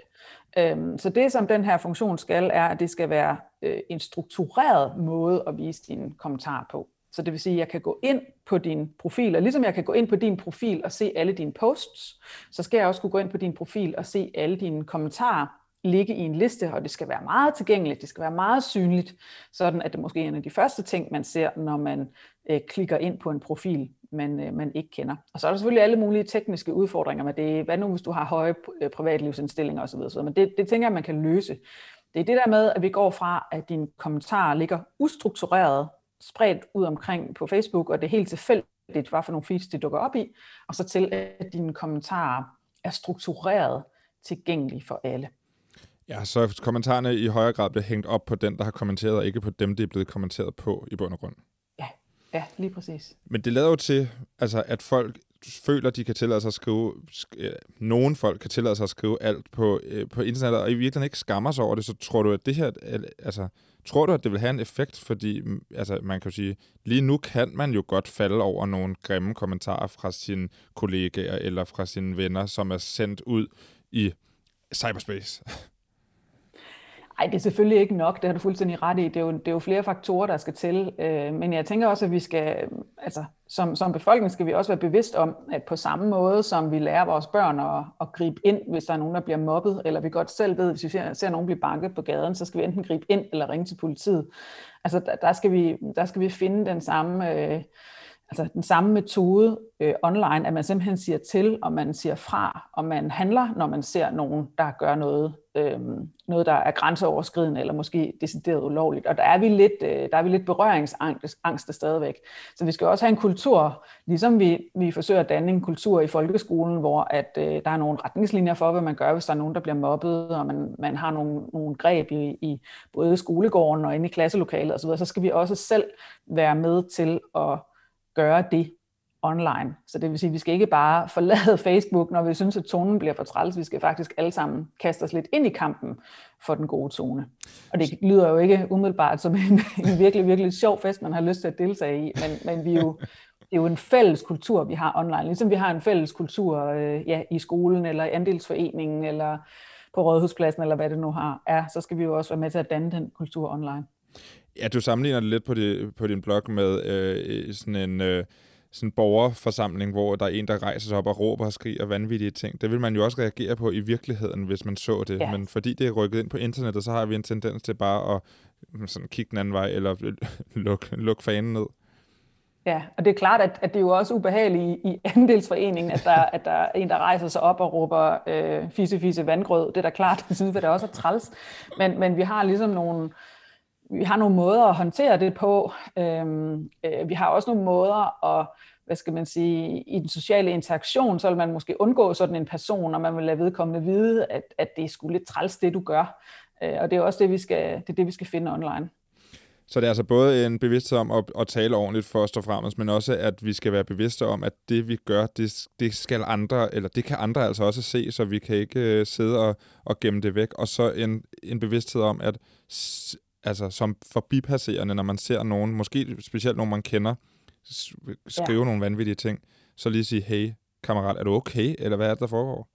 Øh, så det, som den her funktion skal, er, at det skal være øh, en struktureret måde at vise dine kommentarer på. Så det vil sige, at jeg kan gå ind på din profil, og ligesom jeg kan gå ind på din profil og se alle dine posts, så skal jeg også kunne gå ind på din profil og se alle dine kommentarer ligge i en liste, og det skal være meget tilgængeligt, det skal være meget synligt, sådan at det måske er en af de første ting, man ser, når man øh, klikker ind på en profil, man, øh, man ikke kender. Og så er der selvfølgelig alle mulige tekniske udfordringer med det. Hvad nu, hvis du har høje øh, privatlivsindstillinger osv., osv. men det, det tænker jeg, man kan løse. Det er det der med, at vi går fra, at dine kommentarer ligger ustruktureret, spredt ud omkring på Facebook, og det er helt tilfældigt, hvad for nogle feeds de dukker op i, og så til, at dine kommentarer er struktureret tilgængelige for alle. Ja, så kommentarerne i højere grad bliver hængt op på den, der har kommenteret, og ikke på dem, det er blevet kommenteret på i bund og grund. Ja, ja lige præcis. Men det lader jo til, altså, at folk føler, de kan tillade sig at skrive, sk- nogen folk kan tillade sig at skrive alt på, øh, på internettet, og i virkeligheden ikke skammer sig over det, så tror du, at det her, altså, tror du, at det vil have en effekt? Fordi, altså, man kan jo sige, lige nu kan man jo godt falde over nogle grimme kommentarer fra sine kollegaer eller fra sine venner, som er sendt ud i cyberspace. [laughs] Nej, det er selvfølgelig ikke nok, det har du fuldstændig ret i. Det er jo, det er jo flere faktorer, der skal til. Øh, men jeg tænker også, at vi skal, altså som, som befolkning skal vi også være bevidst om, at på samme måde som vi lærer vores børn at, at gribe ind, hvis der er nogen, der bliver mobbet, eller vi godt selv ved, hvis vi ser, ser nogen blive banket på gaden, så skal vi enten gribe ind eller ringe til politiet. Altså der, der, skal, vi, der skal vi finde den samme... Øh, altså den samme metode øh, online, at man simpelthen siger til, og man siger fra, og man handler, når man ser nogen, der gør noget, øh, noget der er grænseoverskridende, eller måske decideret ulovligt. Og der er vi lidt, øh, der er vi lidt berøringsangst stadigvæk. Så vi skal også have en kultur, ligesom vi, vi forsøger at danne en kultur i folkeskolen, hvor at, øh, der er nogle retningslinjer for, hvad man gør, hvis der er nogen, der bliver mobbet, og man, man har nogle, nogle greb i, i både skolegården og inde i klasselokalet osv., så skal vi også selv være med til at gøre det online. Så det vil sige, at vi skal ikke bare forlade [laughs] Facebook, når vi synes, at tonen bliver for træls. Vi skal faktisk alle sammen kaste os lidt ind i kampen for den gode tone. Og det lyder jo ikke umiddelbart som [laughs] en, en virkelig, virkelig sjov fest, man har lyst til at deltage i, men, men vi er jo, det er jo en fælles kultur, vi har online. Ligesom vi har en fælles kultur øh, ja, i skolen, eller i andelsforeningen, eller på Rådhuspladsen, eller hvad det nu har er, så skal vi jo også være med til at danne den kultur online. Ja, du sammenligner det lidt på, det, på din blog med øh, sådan en øh, sådan borgerforsamling, hvor der er en, der rejser sig op og råber og skriger vanvittige ting. Det vil man jo også reagere på i virkeligheden, hvis man så det. Ja. Men fordi det er rykket ind på internettet, så har vi en tendens til bare at mm, sådan kigge den anden vej, eller [laughs] lukke luk fanen ned. Ja, og det er klart, at, at det er jo også ubehageligt i, i andelsforeningen, at der, at der er en, der rejser sig op og råber øh, fise, fise vandgrød. Det er da klart, at det også er træls. Men, men vi har ligesom nogle, vi har nogle måder at håndtere det på. Øhm, øh, vi har også nogle måder at, hvad skal man sige, i den sociale interaktion, så vil man måske undgå sådan en person, og man vil lade vedkommende vide, at, at det er sgu lidt træls, det du gør. Øh, og det er også det, vi skal, det er det, vi skal finde online. Så det er altså både en bevidsthed om at, at tale ordentligt først og fremmest, men også at vi skal være bevidste om, at det vi gør, det, det skal andre, eller det kan andre altså også se, så vi kan ikke uh, sidde og, og gemme det væk. Og så en, en bevidsthed om, at altså, som forbipasserende, når man ser nogen, måske specielt nogen man kender, skrive ja. nogle vanvittige ting, så lige sige, hey kammerat, er du okay, eller hvad er det, der foregår?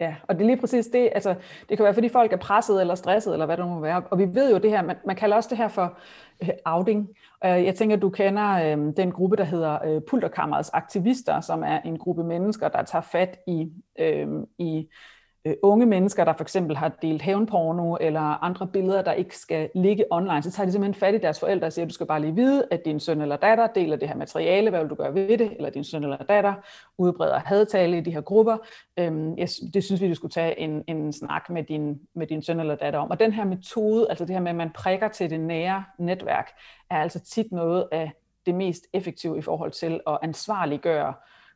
Ja, og det er lige præcis det. Altså, det kan være, fordi folk er presset eller stresset, eller hvad det må være. Og vi ved jo det her, man, man kalder også det her for uh, outing. Uh, jeg tænker, du kender uh, den gruppe, der hedder uh, Pulterkammerets aktivister, som er en gruppe mennesker, der tager fat i, uh, i øh, unge mennesker, der for eksempel har delt hævnporno eller andre billeder, der ikke skal ligge online, så tager de simpelthen fat i deres forældre og siger, du skal bare lige vide, at din søn eller datter deler det her materiale, hvad vil du gøre ved det, eller din søn eller datter udbreder hadtale i de her grupper. Øhm, jeg, det synes vi, du skulle tage en, en snak med din, med din søn eller datter om. Og den her metode, altså det her med, at man prikker til det nære netværk, er altså tit noget af det mest effektive i forhold til at ansvarliggøre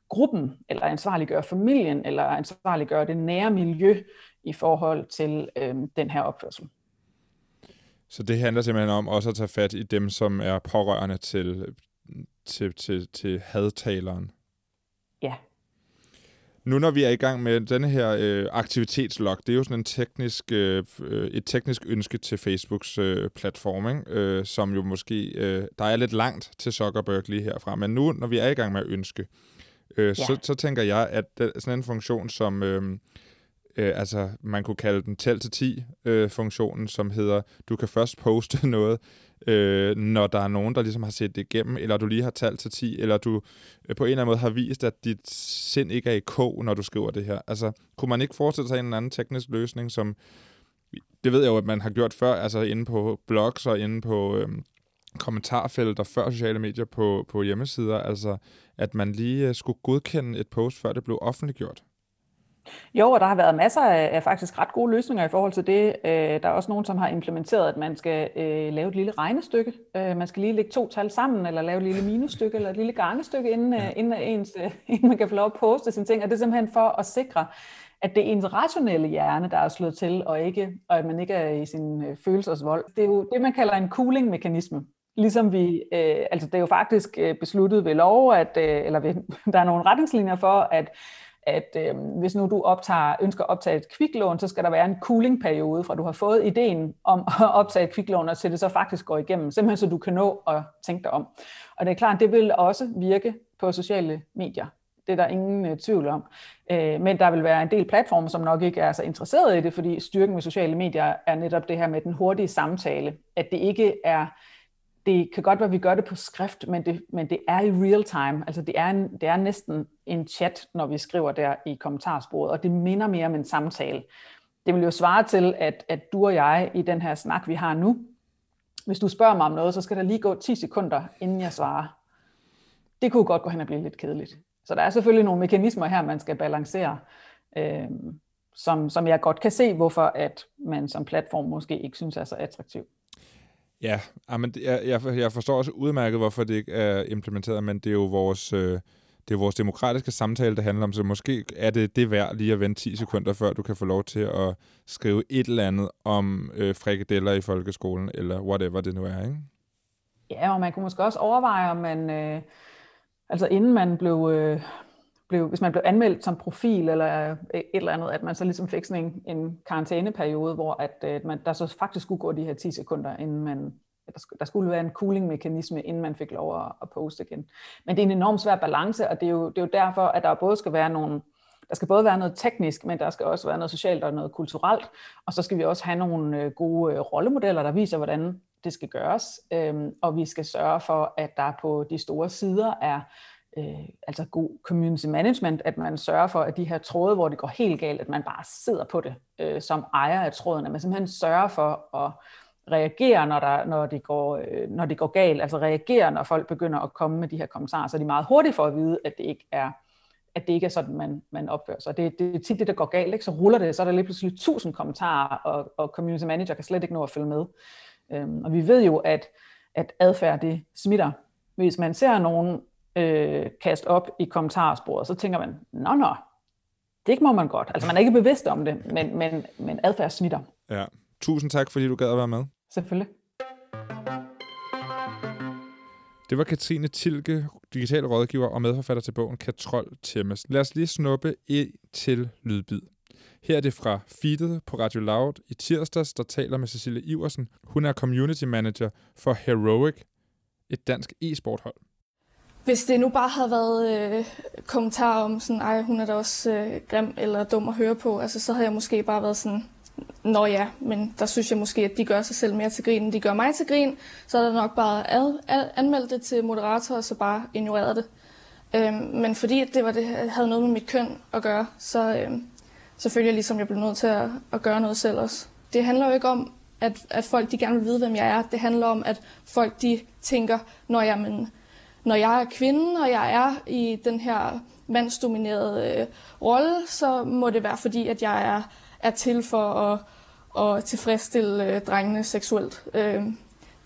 gruppen, eller ansvarliggøre familien, eller ansvarliggøre det nære miljø i forhold til øh, den her opførsel. Så det handler simpelthen om også at tage fat i dem, som er pårørende til, til, til, til hadtaleren. Ja. Nu når vi er i gang med denne her øh, aktivitetslog, det er jo sådan en teknisk, øh, et teknisk ønske til Facebooks øh, platform, ikke? Øh, som jo måske, øh, der er lidt langt til Zuckerberg lige herfra, men nu når vi er i gang med at ønske, øh, ja. så, så tænker jeg, at sådan en funktion som... Øh, øh, altså man kunne kalde den tæl til 10 øh, funktionen, som hedder, du kan først poste [laughs] noget, øh, når der er nogen, der ligesom har set det igennem, eller du lige har talt til 10, eller du øh, på en eller anden måde har vist, at dit sind ikke er i kog, når du skriver det her. Altså, kunne man ikke forestille sig en eller anden teknisk løsning, som, det ved jeg jo, at man har gjort før, altså inde på blogs og inde på øh, kommentarfelter før sociale medier på, på hjemmesider, altså at man lige øh, skulle godkende et post, før det blev offentliggjort? Jo, og der har været masser af, af faktisk ret gode løsninger i forhold til det. Øh, der er også nogen, som har implementeret, at man skal øh, lave et lille regnestykke. Øh, man skal lige lægge to tal sammen, eller lave et lille minusstykke, eller et lille gangestykke, inden, ja. øh, inden, ens, øh, [laughs] inden man kan få lov at poste sine ting. Og det er simpelthen for at sikre, at det er ens rationelle hjerne, der er slået til, og, ikke, og at man ikke er i sin følelsesvold. Det er jo det, man kalder en cooling-mekanisme. Ligesom vi, øh, altså det er jo faktisk øh, besluttet ved lov, at, øh, eller ved, [laughs] der er nogle retningslinjer for, at, at øh, hvis nu du optager, ønsker at optage et kviklån, så skal der være en cooling-periode, fra du har fået ideen om [laughs] at optage et kviklån, og til det så faktisk går igennem, simpelthen så du kan nå at tænke dig om. Og det er klart, det vil også virke på sociale medier. Det er der ingen øh, tvivl om. Øh, men der vil være en del platforme, som nok ikke er så interesseret i det, fordi styrken med sociale medier er netop det her med den hurtige samtale. At det ikke er det kan godt være, at vi gør det på skrift, men det, men det er i real time. Altså det er, en, det er næsten en chat, når vi skriver der i kommentarsporet, og det minder mere om en samtale. Det vil jo svare til, at, at du og jeg i den her snak, vi har nu, hvis du spørger mig om noget, så skal der lige gå 10 sekunder, inden jeg svarer. Det kunne godt gå hen og blive lidt kedeligt. Så der er selvfølgelig nogle mekanismer her, man skal balancere, øh, som, som jeg godt kan se, hvorfor at man som platform måske ikke synes er så attraktiv. Ja, ah, men jeg, jeg, forstår også udmærket, hvorfor det ikke er implementeret, men det er jo vores, øh, det er vores demokratiske samtale, det handler om, så måske er det det værd lige at vente 10 sekunder, før du kan få lov til at skrive et eller andet om øh, frikadeller i folkeskolen, eller whatever det nu er, ikke? Ja, og man kunne måske også overveje, om man, øh, altså inden man blev, øh, blev, hvis man blev anmeldt som profil eller øh, et eller andet, at man så ligesom fik sådan en, en karantæneperiode, hvor at, at man, der så faktisk skulle gå de her 10 sekunder, inden man, der, skulle, der skulle være en cooling-mekanisme, inden man fik lov at, at poste igen. Men det er en enorm svær balance, og det er, jo, det er jo derfor, at der både skal være nogle, der skal både være noget teknisk, men der skal også være noget socialt og noget kulturelt, og så skal vi også have nogle øh, gode rollemodeller, der viser, hvordan det skal gøres, øhm, og vi skal sørge for, at der på de store sider er øh, altså god community management, at man sørger for, at de her tråde, hvor det går helt galt, at man bare sidder på det øh, som ejer af tråden, at man simpelthen sørger for at reagere, når, der, når, det går, øh, når det går galt, altså reagere, når folk begynder at komme med de her kommentarer, så de er meget hurtigt for at vide, at det ikke er at det ikke er sådan, man, man opfører sig. Det, det er tit det, der går galt, ikke? så ruller det, så er der lige pludselig tusind kommentarer, og, og community manager kan slet ikke nå at følge med. Øhm, og vi ved jo, at, at adfærd det smitter. Hvis man ser nogen øh, kaste op i kommentarsporet, så tænker man, nå nå, det må man godt. Altså man er ikke bevidst om det, men, men, men adfærd smitter. Ja. Tusind tak, fordi du gad at være med. Selvfølgelig. Det var Katrine Tilke, digital rådgiver og medforfatter til bogen Katrol Tæmmes. Lad os lige snuppe ind til lydbid. Her er det fra feedet på Radio Loud i tirsdags, der taler med Cecilie Iversen. Hun er community manager for Heroic, et dansk e-sporthold. Hvis det nu bare havde været øh, kommentarer om sådan, ej, hun er da også øh, grim eller dum at høre på, altså, så havde jeg måske bare været sådan, Nå ja, men der synes jeg måske, at de gør sig selv mere til grin, end de gør mig til grin. Så er der nok bare ad, ad, anmeldt det til moderator, og så bare ignoreret det. Øhm, men fordi det, var det havde noget med mit køn at gøre, så, øhm, så følte jeg ligesom, at jeg blev nødt til at, at gøre noget selv også. Det handler jo ikke om, at, at folk de gerne vil vide, hvem jeg er. Det handler om, at folk de tænker, når jeg, men, når jeg er kvinde, og jeg er i den her mandsdominerede øh, rolle, så må det være fordi, at jeg er, er til for at, at tilfredsstille øh, drengene seksuelt. Øh,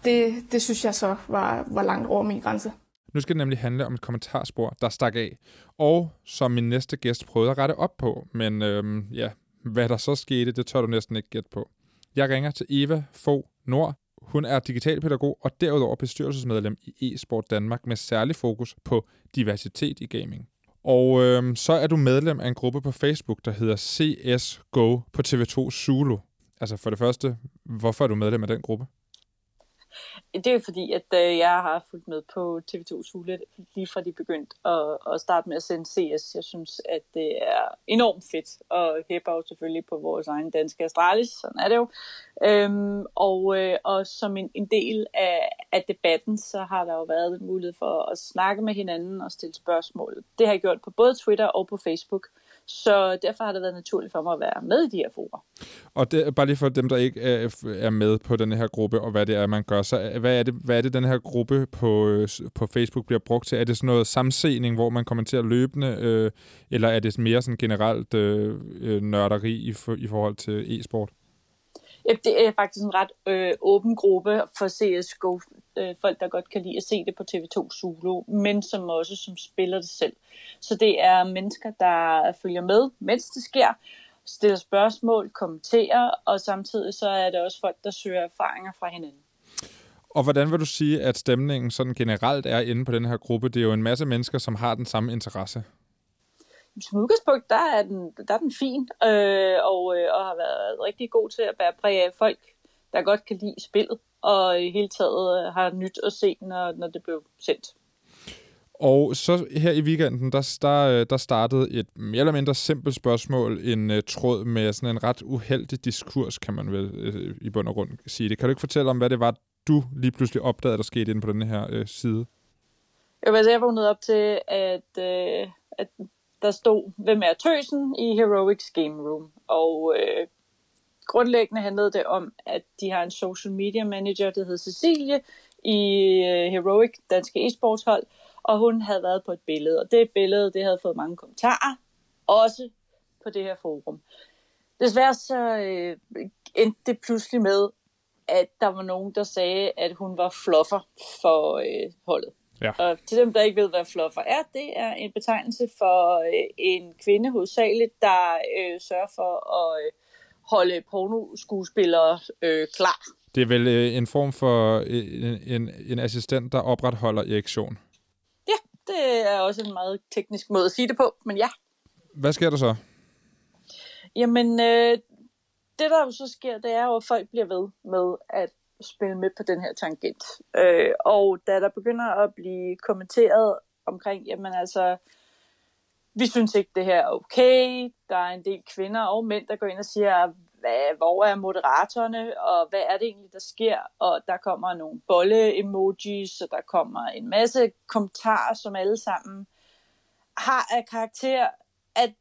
det, det synes jeg så var, var langt over min grænse. Nu skal det nemlig handle om et kommentarspor, der stak af, og som min næste gæst prøvede at rette op på. Men øhm, ja, hvad der så skete, det tør du næsten ikke gætte på. Jeg ringer til Eva Fo Nord. Hun er digitalpædagog og derudover bestyrelsesmedlem i eSport Danmark med særlig fokus på diversitet i gaming. Og øhm, så er du medlem af en gruppe på Facebook, der hedder CSGO på TV2 Zulu. Altså for det første, hvorfor er du medlem af den gruppe? Det er fordi, at øh, jeg har fulgt med på TV2 Sule lige fra de begyndte at, at starte med at sende CS. Jeg synes, at det er enormt fedt, og hæpper jo selvfølgelig på vores egen danske Astralis, sådan er det jo. Øhm, og, øh, og som en, en del af, af debatten, så har der jo været mulighed for at snakke med hinanden og stille spørgsmål. Det har jeg gjort på både Twitter og på Facebook. Så derfor har det været naturligt for mig at være med i de her forer. Og det, bare lige for dem, der ikke er med på den her gruppe, og hvad det er, man gør, så hvad er det, hvad er det den her gruppe på, øh, på Facebook bliver brugt til? Er det sådan noget samsening, hvor man kommenterer løbende, øh, eller er det mere sådan generelt øh, øh nørderi i, for, i forhold til e-sport? Det er faktisk en ret øh, åben gruppe for CSGO. Øh, folk, der godt kan lide at se det på TV2 Zulu, men som også som spiller det selv. Så det er mennesker, der følger med, mens det sker, stiller spørgsmål, kommenterer, og samtidig så er det også folk, der søger erfaringer fra hinanden. Og hvordan vil du sige, at stemningen sådan generelt er inde på den her gruppe? Det er jo en masse mennesker, som har den samme interesse som udgangspunkt, der er den, der er den fin, øh, og, øh, og har været rigtig god til at bære præg af folk, der godt kan lide spillet, og i hele taget øh, har nyt at se, når, når det blev sendt. Og så her i weekenden, der, der, der startede et mere eller mindre simpelt spørgsmål, en uh, tråd med sådan en ret uheldig diskurs, kan man vel uh, i bund og grund sige det. Kan du ikke fortælle om, hvad det var, du lige pludselig opdagede, der skete inde på den her uh, side? Jeg, altså, jeg vågnede op til, at, uh, at der stod, hvem er tøsen i Heroics Game Room. Og øh, grundlæggende handlede det om, at de har en social media manager, der hedder Cecilie, i øh, Heroic, danske e-sportshold, og hun havde været på et billede, og det billede, det havde fået mange kommentarer, også på det her forum. Desværre så øh, endte det pludselig med, at der var nogen, der sagde, at hun var fluffer for øh, holdet. Ja. Og til dem, der ikke ved, hvad fluffer er, det er en betegnelse for øh, en kvinde hovedsageligt, der øh, sørger for at øh, holde pornoskuespillere øh, klar. Det er vel øh, en form for øh, en, en, en assistent, der opretholder erektion? Ja, det er også en meget teknisk måde at sige det på, men ja. Hvad sker der så? Jamen, øh, det der jo så sker, det er jo, at folk bliver ved med at spille med på den her tangent. Øh, og da der begynder at blive kommenteret omkring, jamen altså, vi synes ikke, det her er okay. Der er en del kvinder og mænd, der går ind og siger, hvad, hvor er moderatorerne, og hvad er det egentlig, der sker? Og der kommer nogle bolle-emojis, og der kommer en masse kommentarer, som alle sammen har af karakter, at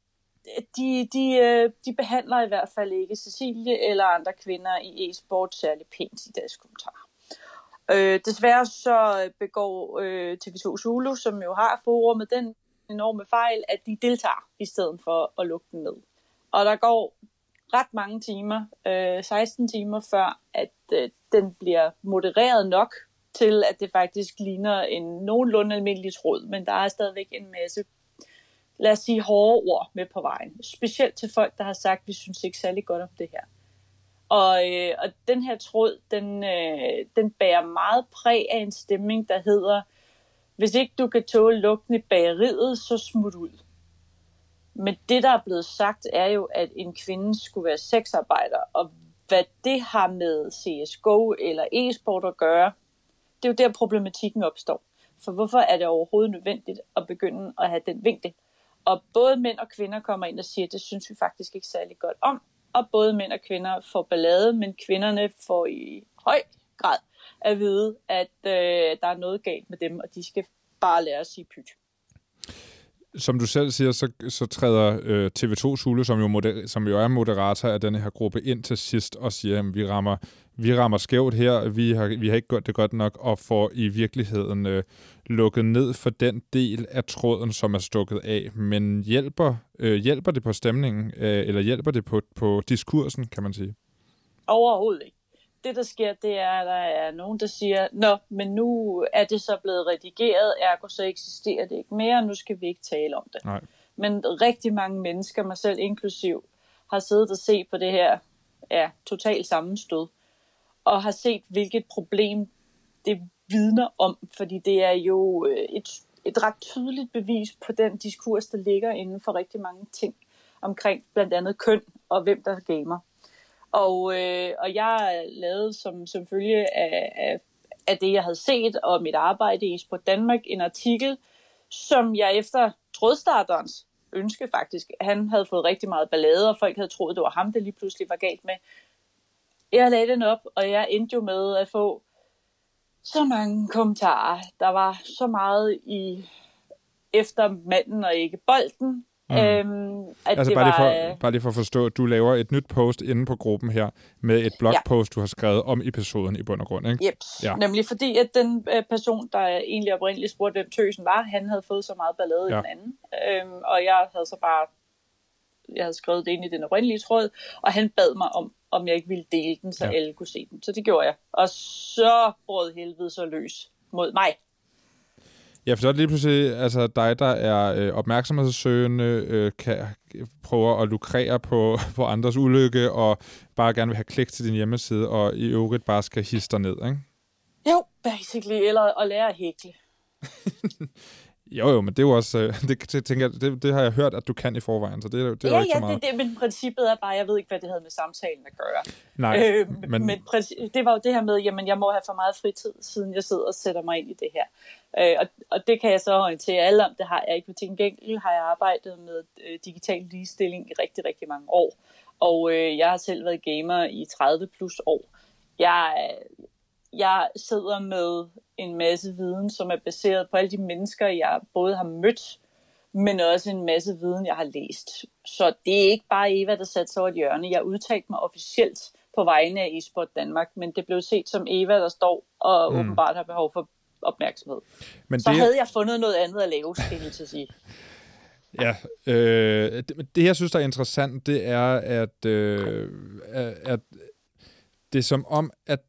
de, de, øh, de behandler i hvert fald ikke Cecilie eller andre kvinder i e-sport særlig pænt i deres kommentarer. Øh, desværre så begår øh, TV2 Zulu, som jo har forumet den enorme fejl, at de deltager i stedet for at lukke den ned. Og der går ret mange timer, øh, 16 timer før, at øh, den bliver modereret nok til, at det faktisk ligner en nogenlunde almindelig tråd, men der er stadigvæk en masse lad os sige, hårde ord med på vejen. Specielt til folk, der har sagt, vi synes ikke særlig godt om det her. Og, øh, og den her tråd, den, øh, den bærer meget præg af en stemning, der hedder, Hvis ikke du kan tåle lugten i bageriet, så smut ud. Men det, der er blevet sagt, er jo, at en kvinde skulle være sexarbejder, og hvad det har med CSGO eller e-sport at gøre, det er jo der problematikken opstår. For hvorfor er det overhovedet nødvendigt at begynde at have den vinkel? Og både mænd og kvinder kommer ind og siger, at det synes vi faktisk ikke særlig godt om. Og både mænd og kvinder får ballade, men kvinderne får i høj grad at vide, at øh, der er noget galt med dem, og de skal bare lære at sige pyt som du selv siger, så, så træder øh, TV2 Sule, som jo, moder, som jo er moderator af denne her gruppe, ind til sidst og siger, at vi rammer, vi rammer skævt her, vi har, vi har ikke gjort det godt nok, og får i virkeligheden øh, lukket ned for den del af tråden, som er stukket af. Men hjælper, øh, hjælper det på stemningen, øh, eller hjælper det på, på diskursen, kan man sige? Overhovedet ikke det, der sker, det er, at der er nogen, der siger, nå, men nu er det så blevet redigeret, ergo så eksisterer det ikke mere, nu skal vi ikke tale om det. Nej. Men rigtig mange mennesker, mig selv inklusiv, har siddet og set på det her ja, totalt sammenstød, og har set, hvilket problem det vidner om, fordi det er jo øh, et, et ret tydeligt bevis på den diskurs, der ligger inden for rigtig mange ting omkring blandt andet køn og hvem der gamer. Og, øh, og jeg lavede som, som følge af, af, af det, jeg havde set, og mit arbejde i Sport Danmark, en artikel, som jeg efter trådstarterens ønske faktisk, han havde fået rigtig meget ballade, og folk havde troet, det var ham, det lige pludselig var galt med. Jeg lagde den op, og jeg endte jo med at få så mange kommentarer. Der var så meget i efter manden og ikke bolden, Mm. Øhm, at altså det bare, var, lige for, bare lige for at forstå, at du laver et nyt post inde på gruppen her, med et blogpost, ja. du har skrevet om episoden i bund og grund, ikke? Yep. Ja. Nemlig fordi, at den øh, person, der egentlig oprindeligt spurgte, hvem tøsen var, han havde fået så meget ballade ja. i den anden. Øhm, og jeg havde så bare jeg havde skrevet det ind i den oprindelige tråd, og han bad mig om, om jeg ikke ville dele den, så ja. alle kunne se den. Så det gjorde jeg. Og så brød helvede så løs mod mig. Ja, for så er det lige pludselig altså, dig, der er øh, opmærksomhedssøgende, øh, kan, prøver at lukrere på, [laughs] på andres ulykke, og bare gerne vil have klik til din hjemmeside, og i øvrigt bare skal hisse dig ned, ikke? Jo, basically, eller at lære at hækle. [laughs] Jo, jo, men det er jo også, øh, [laughs] det, det, tænker, det, det har jeg hørt, at du kan i forvejen, så det, det er ja, jo ikke ja, så meget. det, det, men princippet er bare, jeg ved ikke, hvad det havde med samtalen at gøre. Nej, øh, men... men det var jo det her med, jamen jeg må have for meget fritid, siden jeg sidder og sætter mig ind i det her. Øh, og, og det kan jeg så orientere alle om, det har jeg ikke. Til gengæld har jeg arbejdet med øh, digital ligestilling i rigtig, rigtig mange år. Og øh, jeg har selv været gamer i 30 plus år. Jeg, jeg sidder med en masse viden, som er baseret på alle de mennesker, jeg både har mødt, men også en masse viden, jeg har læst. Så det er ikke bare Eva, der satte sig over et hjørne. Jeg udtalte mig officielt på vegne af eSport Danmark, men det blev set som Eva, der står og mm. åbenbart har behov for opmærksomhed. Men så det... havde jeg fundet noget andet at lave, skal jeg til at sige. [laughs] Ja, øh, det, det jeg synes, der er interessant, det er, at, øh, at det er som om, at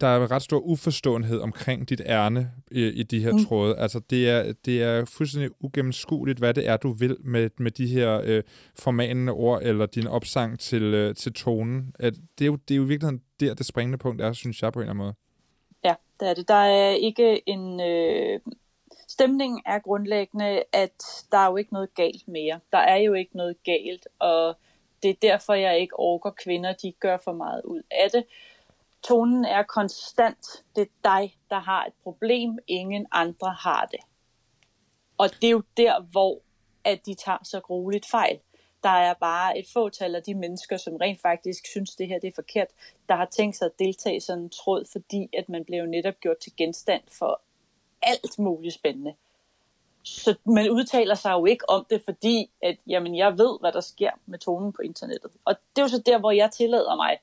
der er ret stor uforståenhed omkring dit ærne i, i de her mm. tråde. Altså, det er, det er fuldstændig ugennemskueligt, hvad det er, du vil med, med de her øh, formanende ord, eller din opsang til, øh, til tonen. At det, er jo, det er jo virkelig der, det springende punkt er, synes jeg på en eller anden måde. Ja, det er det. Der er ikke en... Øh... Stemningen er grundlæggende, at der er jo ikke noget galt mere. Der er jo ikke noget galt, og det er derfor, jeg ikke orker kvinder, de gør for meget ud af det tonen er konstant. Det er dig, der har et problem. Ingen andre har det. Og det er jo der, hvor at de tager så grueligt fejl. Der er bare et fåtal af de mennesker, som rent faktisk synes, det her det er forkert, der har tænkt sig at deltage i sådan en tråd, fordi at man blev netop gjort til genstand for alt muligt spændende. Så man udtaler sig jo ikke om det, fordi at, jamen, jeg ved, hvad der sker med tonen på internettet. Og det er jo så der, hvor jeg tillader mig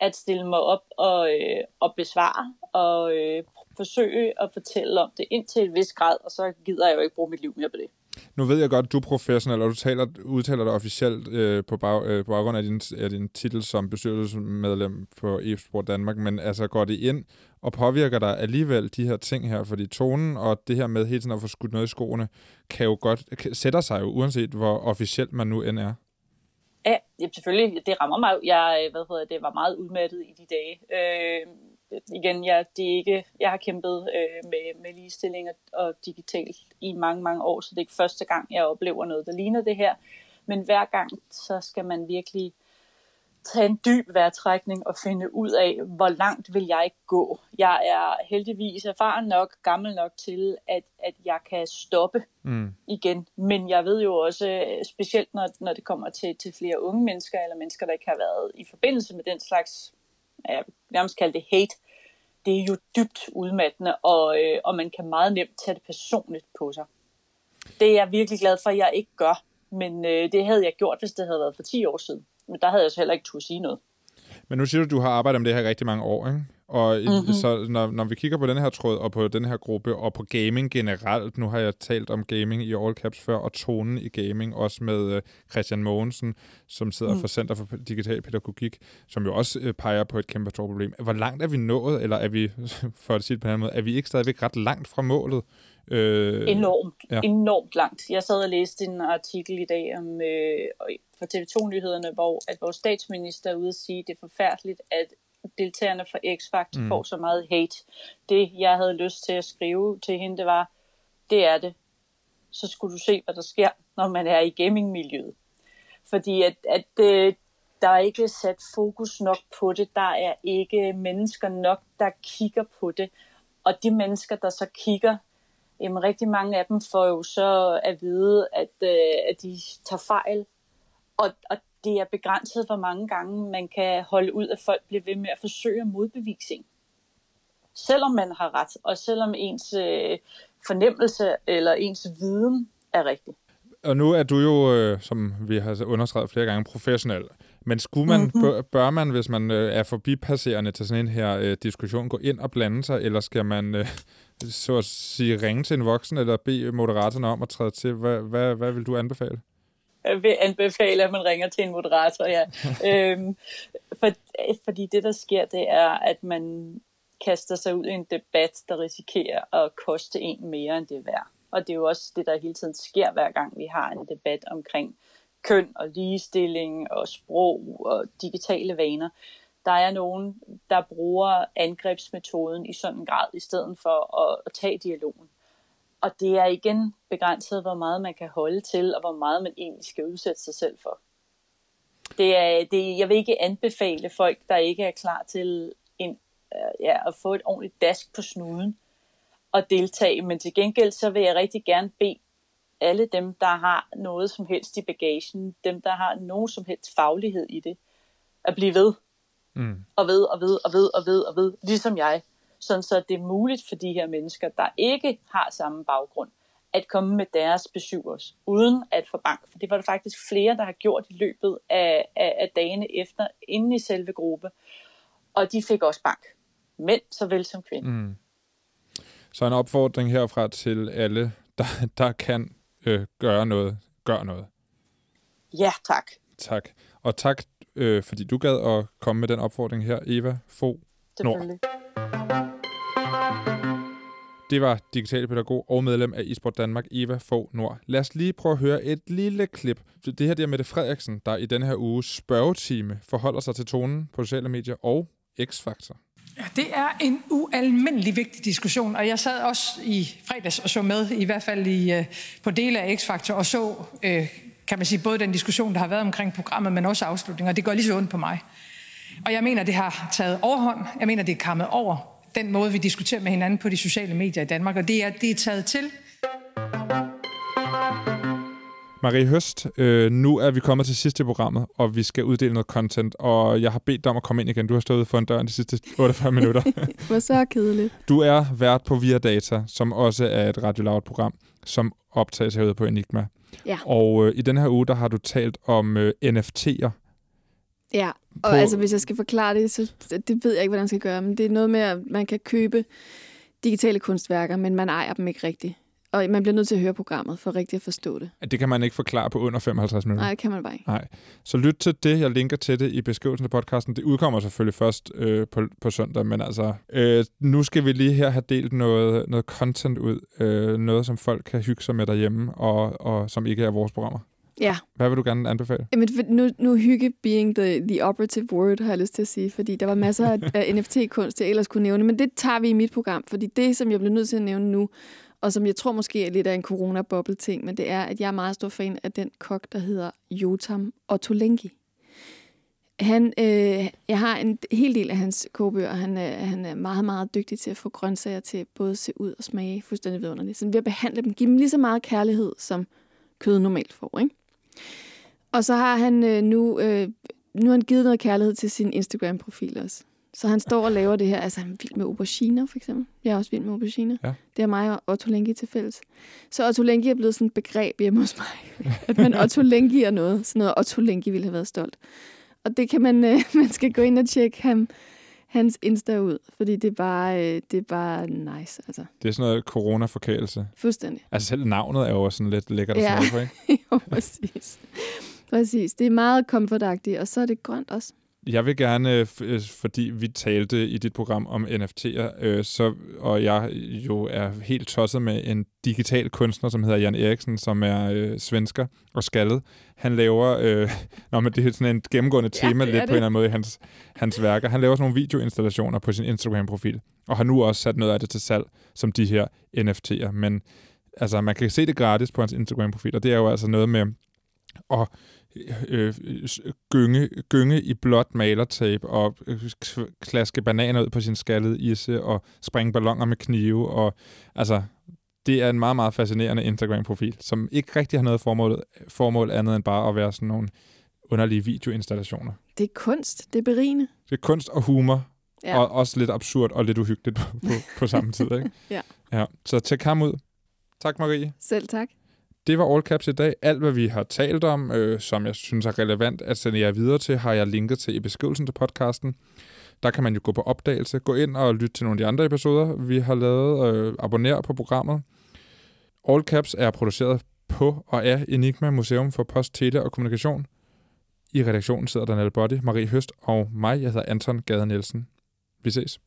at stille mig op og, øh, og besvare og øh, forsøge at fortælle om det indtil et vis grad, og så gider jeg jo ikke bruge mit liv mere på det. Nu ved jeg godt, at du er professionel, og du taler, udtaler dig officielt øh, på, bag, øh, på baggrund af din, af din titel som bestyrelsesmedlem på e-sport Danmark, men altså går det ind og påvirker dig alligevel de her ting her, fordi tonen og det her med hele tiden at få skudt noget i skoene, kan jo godt, sætter sig jo uanset hvor officielt man nu end er. Ja, selvfølgelig. Det rammer mig. Jeg øh, hvad hedder det, var meget udmattet i de dage. Øh, igen, jeg, det er ikke, jeg har kæmpet øh, med, med ligestilling og, og digital i mange, mange år, så det er ikke første gang, jeg oplever noget, der ligner det her. Men hver gang, så skal man virkelig tage en dyb vejrtrækning og finde ud af, hvor langt vil jeg gå. Jeg er heldigvis erfaren nok, gammel nok til, at, at jeg kan stoppe mm. igen. Men jeg ved jo også, specielt når, når det kommer til, til flere unge mennesker, eller mennesker, der ikke har været i forbindelse med den slags, jeg nærmest kalde det hate, det er jo dybt udmattende, og, øh, og man kan meget nemt tage det personligt på sig. Det er jeg virkelig glad for, at jeg ikke gør. Men øh, det havde jeg gjort, hvis det havde været for 10 år siden men der havde jeg så heller ikke turde sige noget. Men nu siger du, at du har arbejdet med det her rigtig mange år, ikke? Og mm-hmm. så når, når vi kigger på den her tråd, og på den her gruppe, og på gaming generelt, nu har jeg talt om gaming i All Caps før, og tonen i gaming, også med uh, Christian Mogensen, som sidder mm. for Center for Digital Pædagogik, som jo også uh, peger på et kæmpe problem. Hvor langt er vi nået, eller er vi, [laughs] for at sige det på en måde, er vi ikke stadigvæk ret langt fra målet? Øh, enormt, ja. enormt langt. Jeg sad og læste en artikel i dag om, øh, for TV2-nyhederne, hvor at vores statsminister er ude at sige, at det er forfærdeligt, at deltagerne fra X-Factor mm. får så meget hate. Det, jeg havde lyst til at skrive til hende, det var, det er det. Så skulle du se, hvad der sker, når man er i gamingmiljøet. Fordi at, at øh, der er ikke sat fokus nok på det. Der er ikke mennesker nok, der kigger på det. Og de mennesker, der så kigger, jamen rigtig mange af dem får jo så at vide, at, øh, at de tager fejl, og, og det er begrænset, hvor mange gange man kan holde ud, at folk bliver ved med at forsøge at modbevise en. Selvom man har ret, og selvom ens øh, fornemmelse eller ens viden er rigtig. Og nu er du jo, øh, som vi har understreget flere gange, professionel. Men skulle man, mm-hmm. bør, bør man, hvis man øh, er forbipasserende til sådan en her øh, diskussion, gå ind og blande sig, eller skal man øh, så at sige ringe til en voksen, eller bede moderatorerne om at træde til? Hvad, hvad, hvad vil du anbefale? Jeg vil anbefale, at man ringer til en moderator, ja. [laughs] øhm, for, fordi det, der sker, det er, at man kaster sig ud i en debat, der risikerer at koste en mere, end det er værd. Og det er jo også det, der hele tiden sker, hver gang vi har en debat omkring køn og ligestilling og sprog og digitale vaner. Der er nogen, der bruger angrebsmetoden i sådan en grad, i stedet for at, at tage dialogen. Og det er igen begrænset, hvor meget man kan holde til, og hvor meget man egentlig skal udsætte sig selv for. Det er, det, jeg vil ikke anbefale folk, der ikke er klar til en, øh, ja, at få et ordentligt dask på snuden og deltage. Men til gengæld så vil jeg rigtig gerne bede alle dem, der har noget som helst i bagagen, dem, der har nogen som helst faglighed i det, at blive ved. Mm. Og ved, og ved, og ved, og ved, og ved, ligesom jeg sådan så det er muligt for de her mennesker, der ikke har samme baggrund, at komme med deres besøgers, uden at få bank. For det var der faktisk flere, der har gjort i løbet af, af, af dagene efter, inden i selve gruppe. Og de fik også bank. Mænd såvel som kvinder. Mm. Så en opfordring herfra til alle, der, der kan øh, gøre noget. Gør noget. Ja, tak. Tak. Og tak, øh, fordi du gad at komme med den opfordring her, Eva Fo Nord. Det var digital pædagog og medlem af eSport Danmark, Eva Fogh Nord. Lad os lige prøve at høre et lille klip. Det her det er Mette Frederiksen, der i denne her uge spørgetime forholder sig til tonen på sociale medier og X-Factor. Ja, det er en ualmindelig vigtig diskussion, og jeg sad også i fredags og så med, i hvert fald i, uh, på dele af X-Factor, og så, uh, kan man sige, både den diskussion, der har været omkring programmet, men også afslutningen, og det går lige så ondt på mig. Og jeg mener, det har taget overhånd. Jeg mener, det er kammet over den måde, vi diskuterer med hinanden på de sociale medier i Danmark, og det er, det er taget til. Marie Høst, øh, nu er vi kommet til sidste programmet, og vi skal uddele noget content, og jeg har bedt dig om at komme ind igen. Du har stået for en dør de sidste 48 minutter. [laughs] det var så kedeligt. Du er vært på Via Data, som også er et Radio Loud-program, som optages herude på Enigma. Ja. Og øh, i den her uge, der har du talt om øh, NFT'er, Ja, og på... altså hvis jeg skal forklare det, så det ved jeg ikke, hvordan jeg skal gøre, men det er noget med, at man kan købe digitale kunstværker, men man ejer dem ikke rigtigt. Og man bliver nødt til at høre programmet for rigtig at forstå det. Det kan man ikke forklare på under 55 minutter? Nej, det kan man bare ikke. Nej. Så lyt til det. Jeg linker til det i beskrivelsen af podcasten. Det udkommer selvfølgelig først øh, på, på søndag, men altså, øh, nu skal vi lige her have delt noget, noget content ud. Øh, noget, som folk kan hygge sig med derhjemme, og, og som ikke er vores programmer. Ja. Hvad vil du gerne anbefale? Jamen, nu, nu hygge being the, the operative word, har jeg lyst til at sige, fordi der var masser af [laughs] NFT-kunst, jeg ellers kunne nævne, men det tager vi i mit program, fordi det, som jeg bliver nødt til at nævne nu, og som jeg tror måske er lidt af en corona-boble-ting, men det er, at jeg er meget stor fan af den kok, der hedder Jotam Ottolenghi. Han, øh, jeg har en hel del af hans kogebøger, han, øh, han er meget, meget dygtig til at få grøntsager til både at se ud og smage fuldstændig vidunderligt. Så ved at behandle dem, give dem lige så meget kærlighed, som kød normalt får, ikke? Og så har han øh, nu, øh, nu har han givet noget kærlighed til sin Instagram-profil også. Så han står og laver det her. Altså, han er vild med auberginer, for eksempel. Jeg er også vild med auberginer. Ja. Det er mig og Otto Lengi til fælles. Så Otto Lengi er blevet sådan et begreb hjemme hos mig. [laughs] at man Otto Lengi er noget. Sådan noget Otto Lengi ville have været stolt. Og det kan man, øh, [laughs] man skal gå ind og tjekke ham, hans Insta ud, fordi det er bare, øh, det er bare nice. Altså. Det er sådan noget corona-forkælelse. Fuldstændig. Altså selv navnet er jo også sådan lidt lækkert Ja. smage på, ikke? [laughs] jo, præcis. Præcis. Det er meget komfortagtigt, og så er det grønt også. Jeg vil gerne, f- øh, fordi vi talte i dit program om NFT'er, øh, så, og jeg jo er helt tosset med en digital kunstner, som hedder Jan Eriksen, som er øh, svensker og skaldet. Han laver, øh, [laughs] nå, men det er sådan en gennemgående Ja, tema det lidt på det. en eller anden måde i hans, hans værker. Han laver sådan nogle videoinstallationer på sin Instagram-profil, og har nu også sat noget af det til salg, som de her NFT'er. Men altså, man kan se det gratis på hans Instagram-profil, og det er jo altså noget med at øh, gynge, gynge i blåt malertape og øh, klaske bananer ud på sin skaldede isse og springe ballonger med knive. Og, altså, det er en meget, meget fascinerende Instagram-profil, som ikke rigtig har noget formål, formål andet end bare at være sådan nogle underlige videoinstallationer. Det er kunst. Det er berigende. Det er kunst og humor, ja. og også lidt absurd og lidt uhyggeligt på, [laughs] på, på samme tid. Ikke? [laughs] Ja. ja. Så tjek ham ud. Tak, Marie. Selv tak. Det var All Caps i dag. Alt, hvad vi har talt om, øh, som jeg synes er relevant at sende jer videre til, har jeg linket til i beskrivelsen til podcasten. Der kan man jo gå på opdagelse, gå ind og lytte til nogle af de andre episoder, vi har lavet. Øh, abonner på programmet. All Caps er produceret på og af Enigma Museum for Post, Tele og Kommunikation. I redaktionen sidder Daniel Body, Marie Høst og mig. Jeg hedder Anton Gade Nielsen. Vi ses.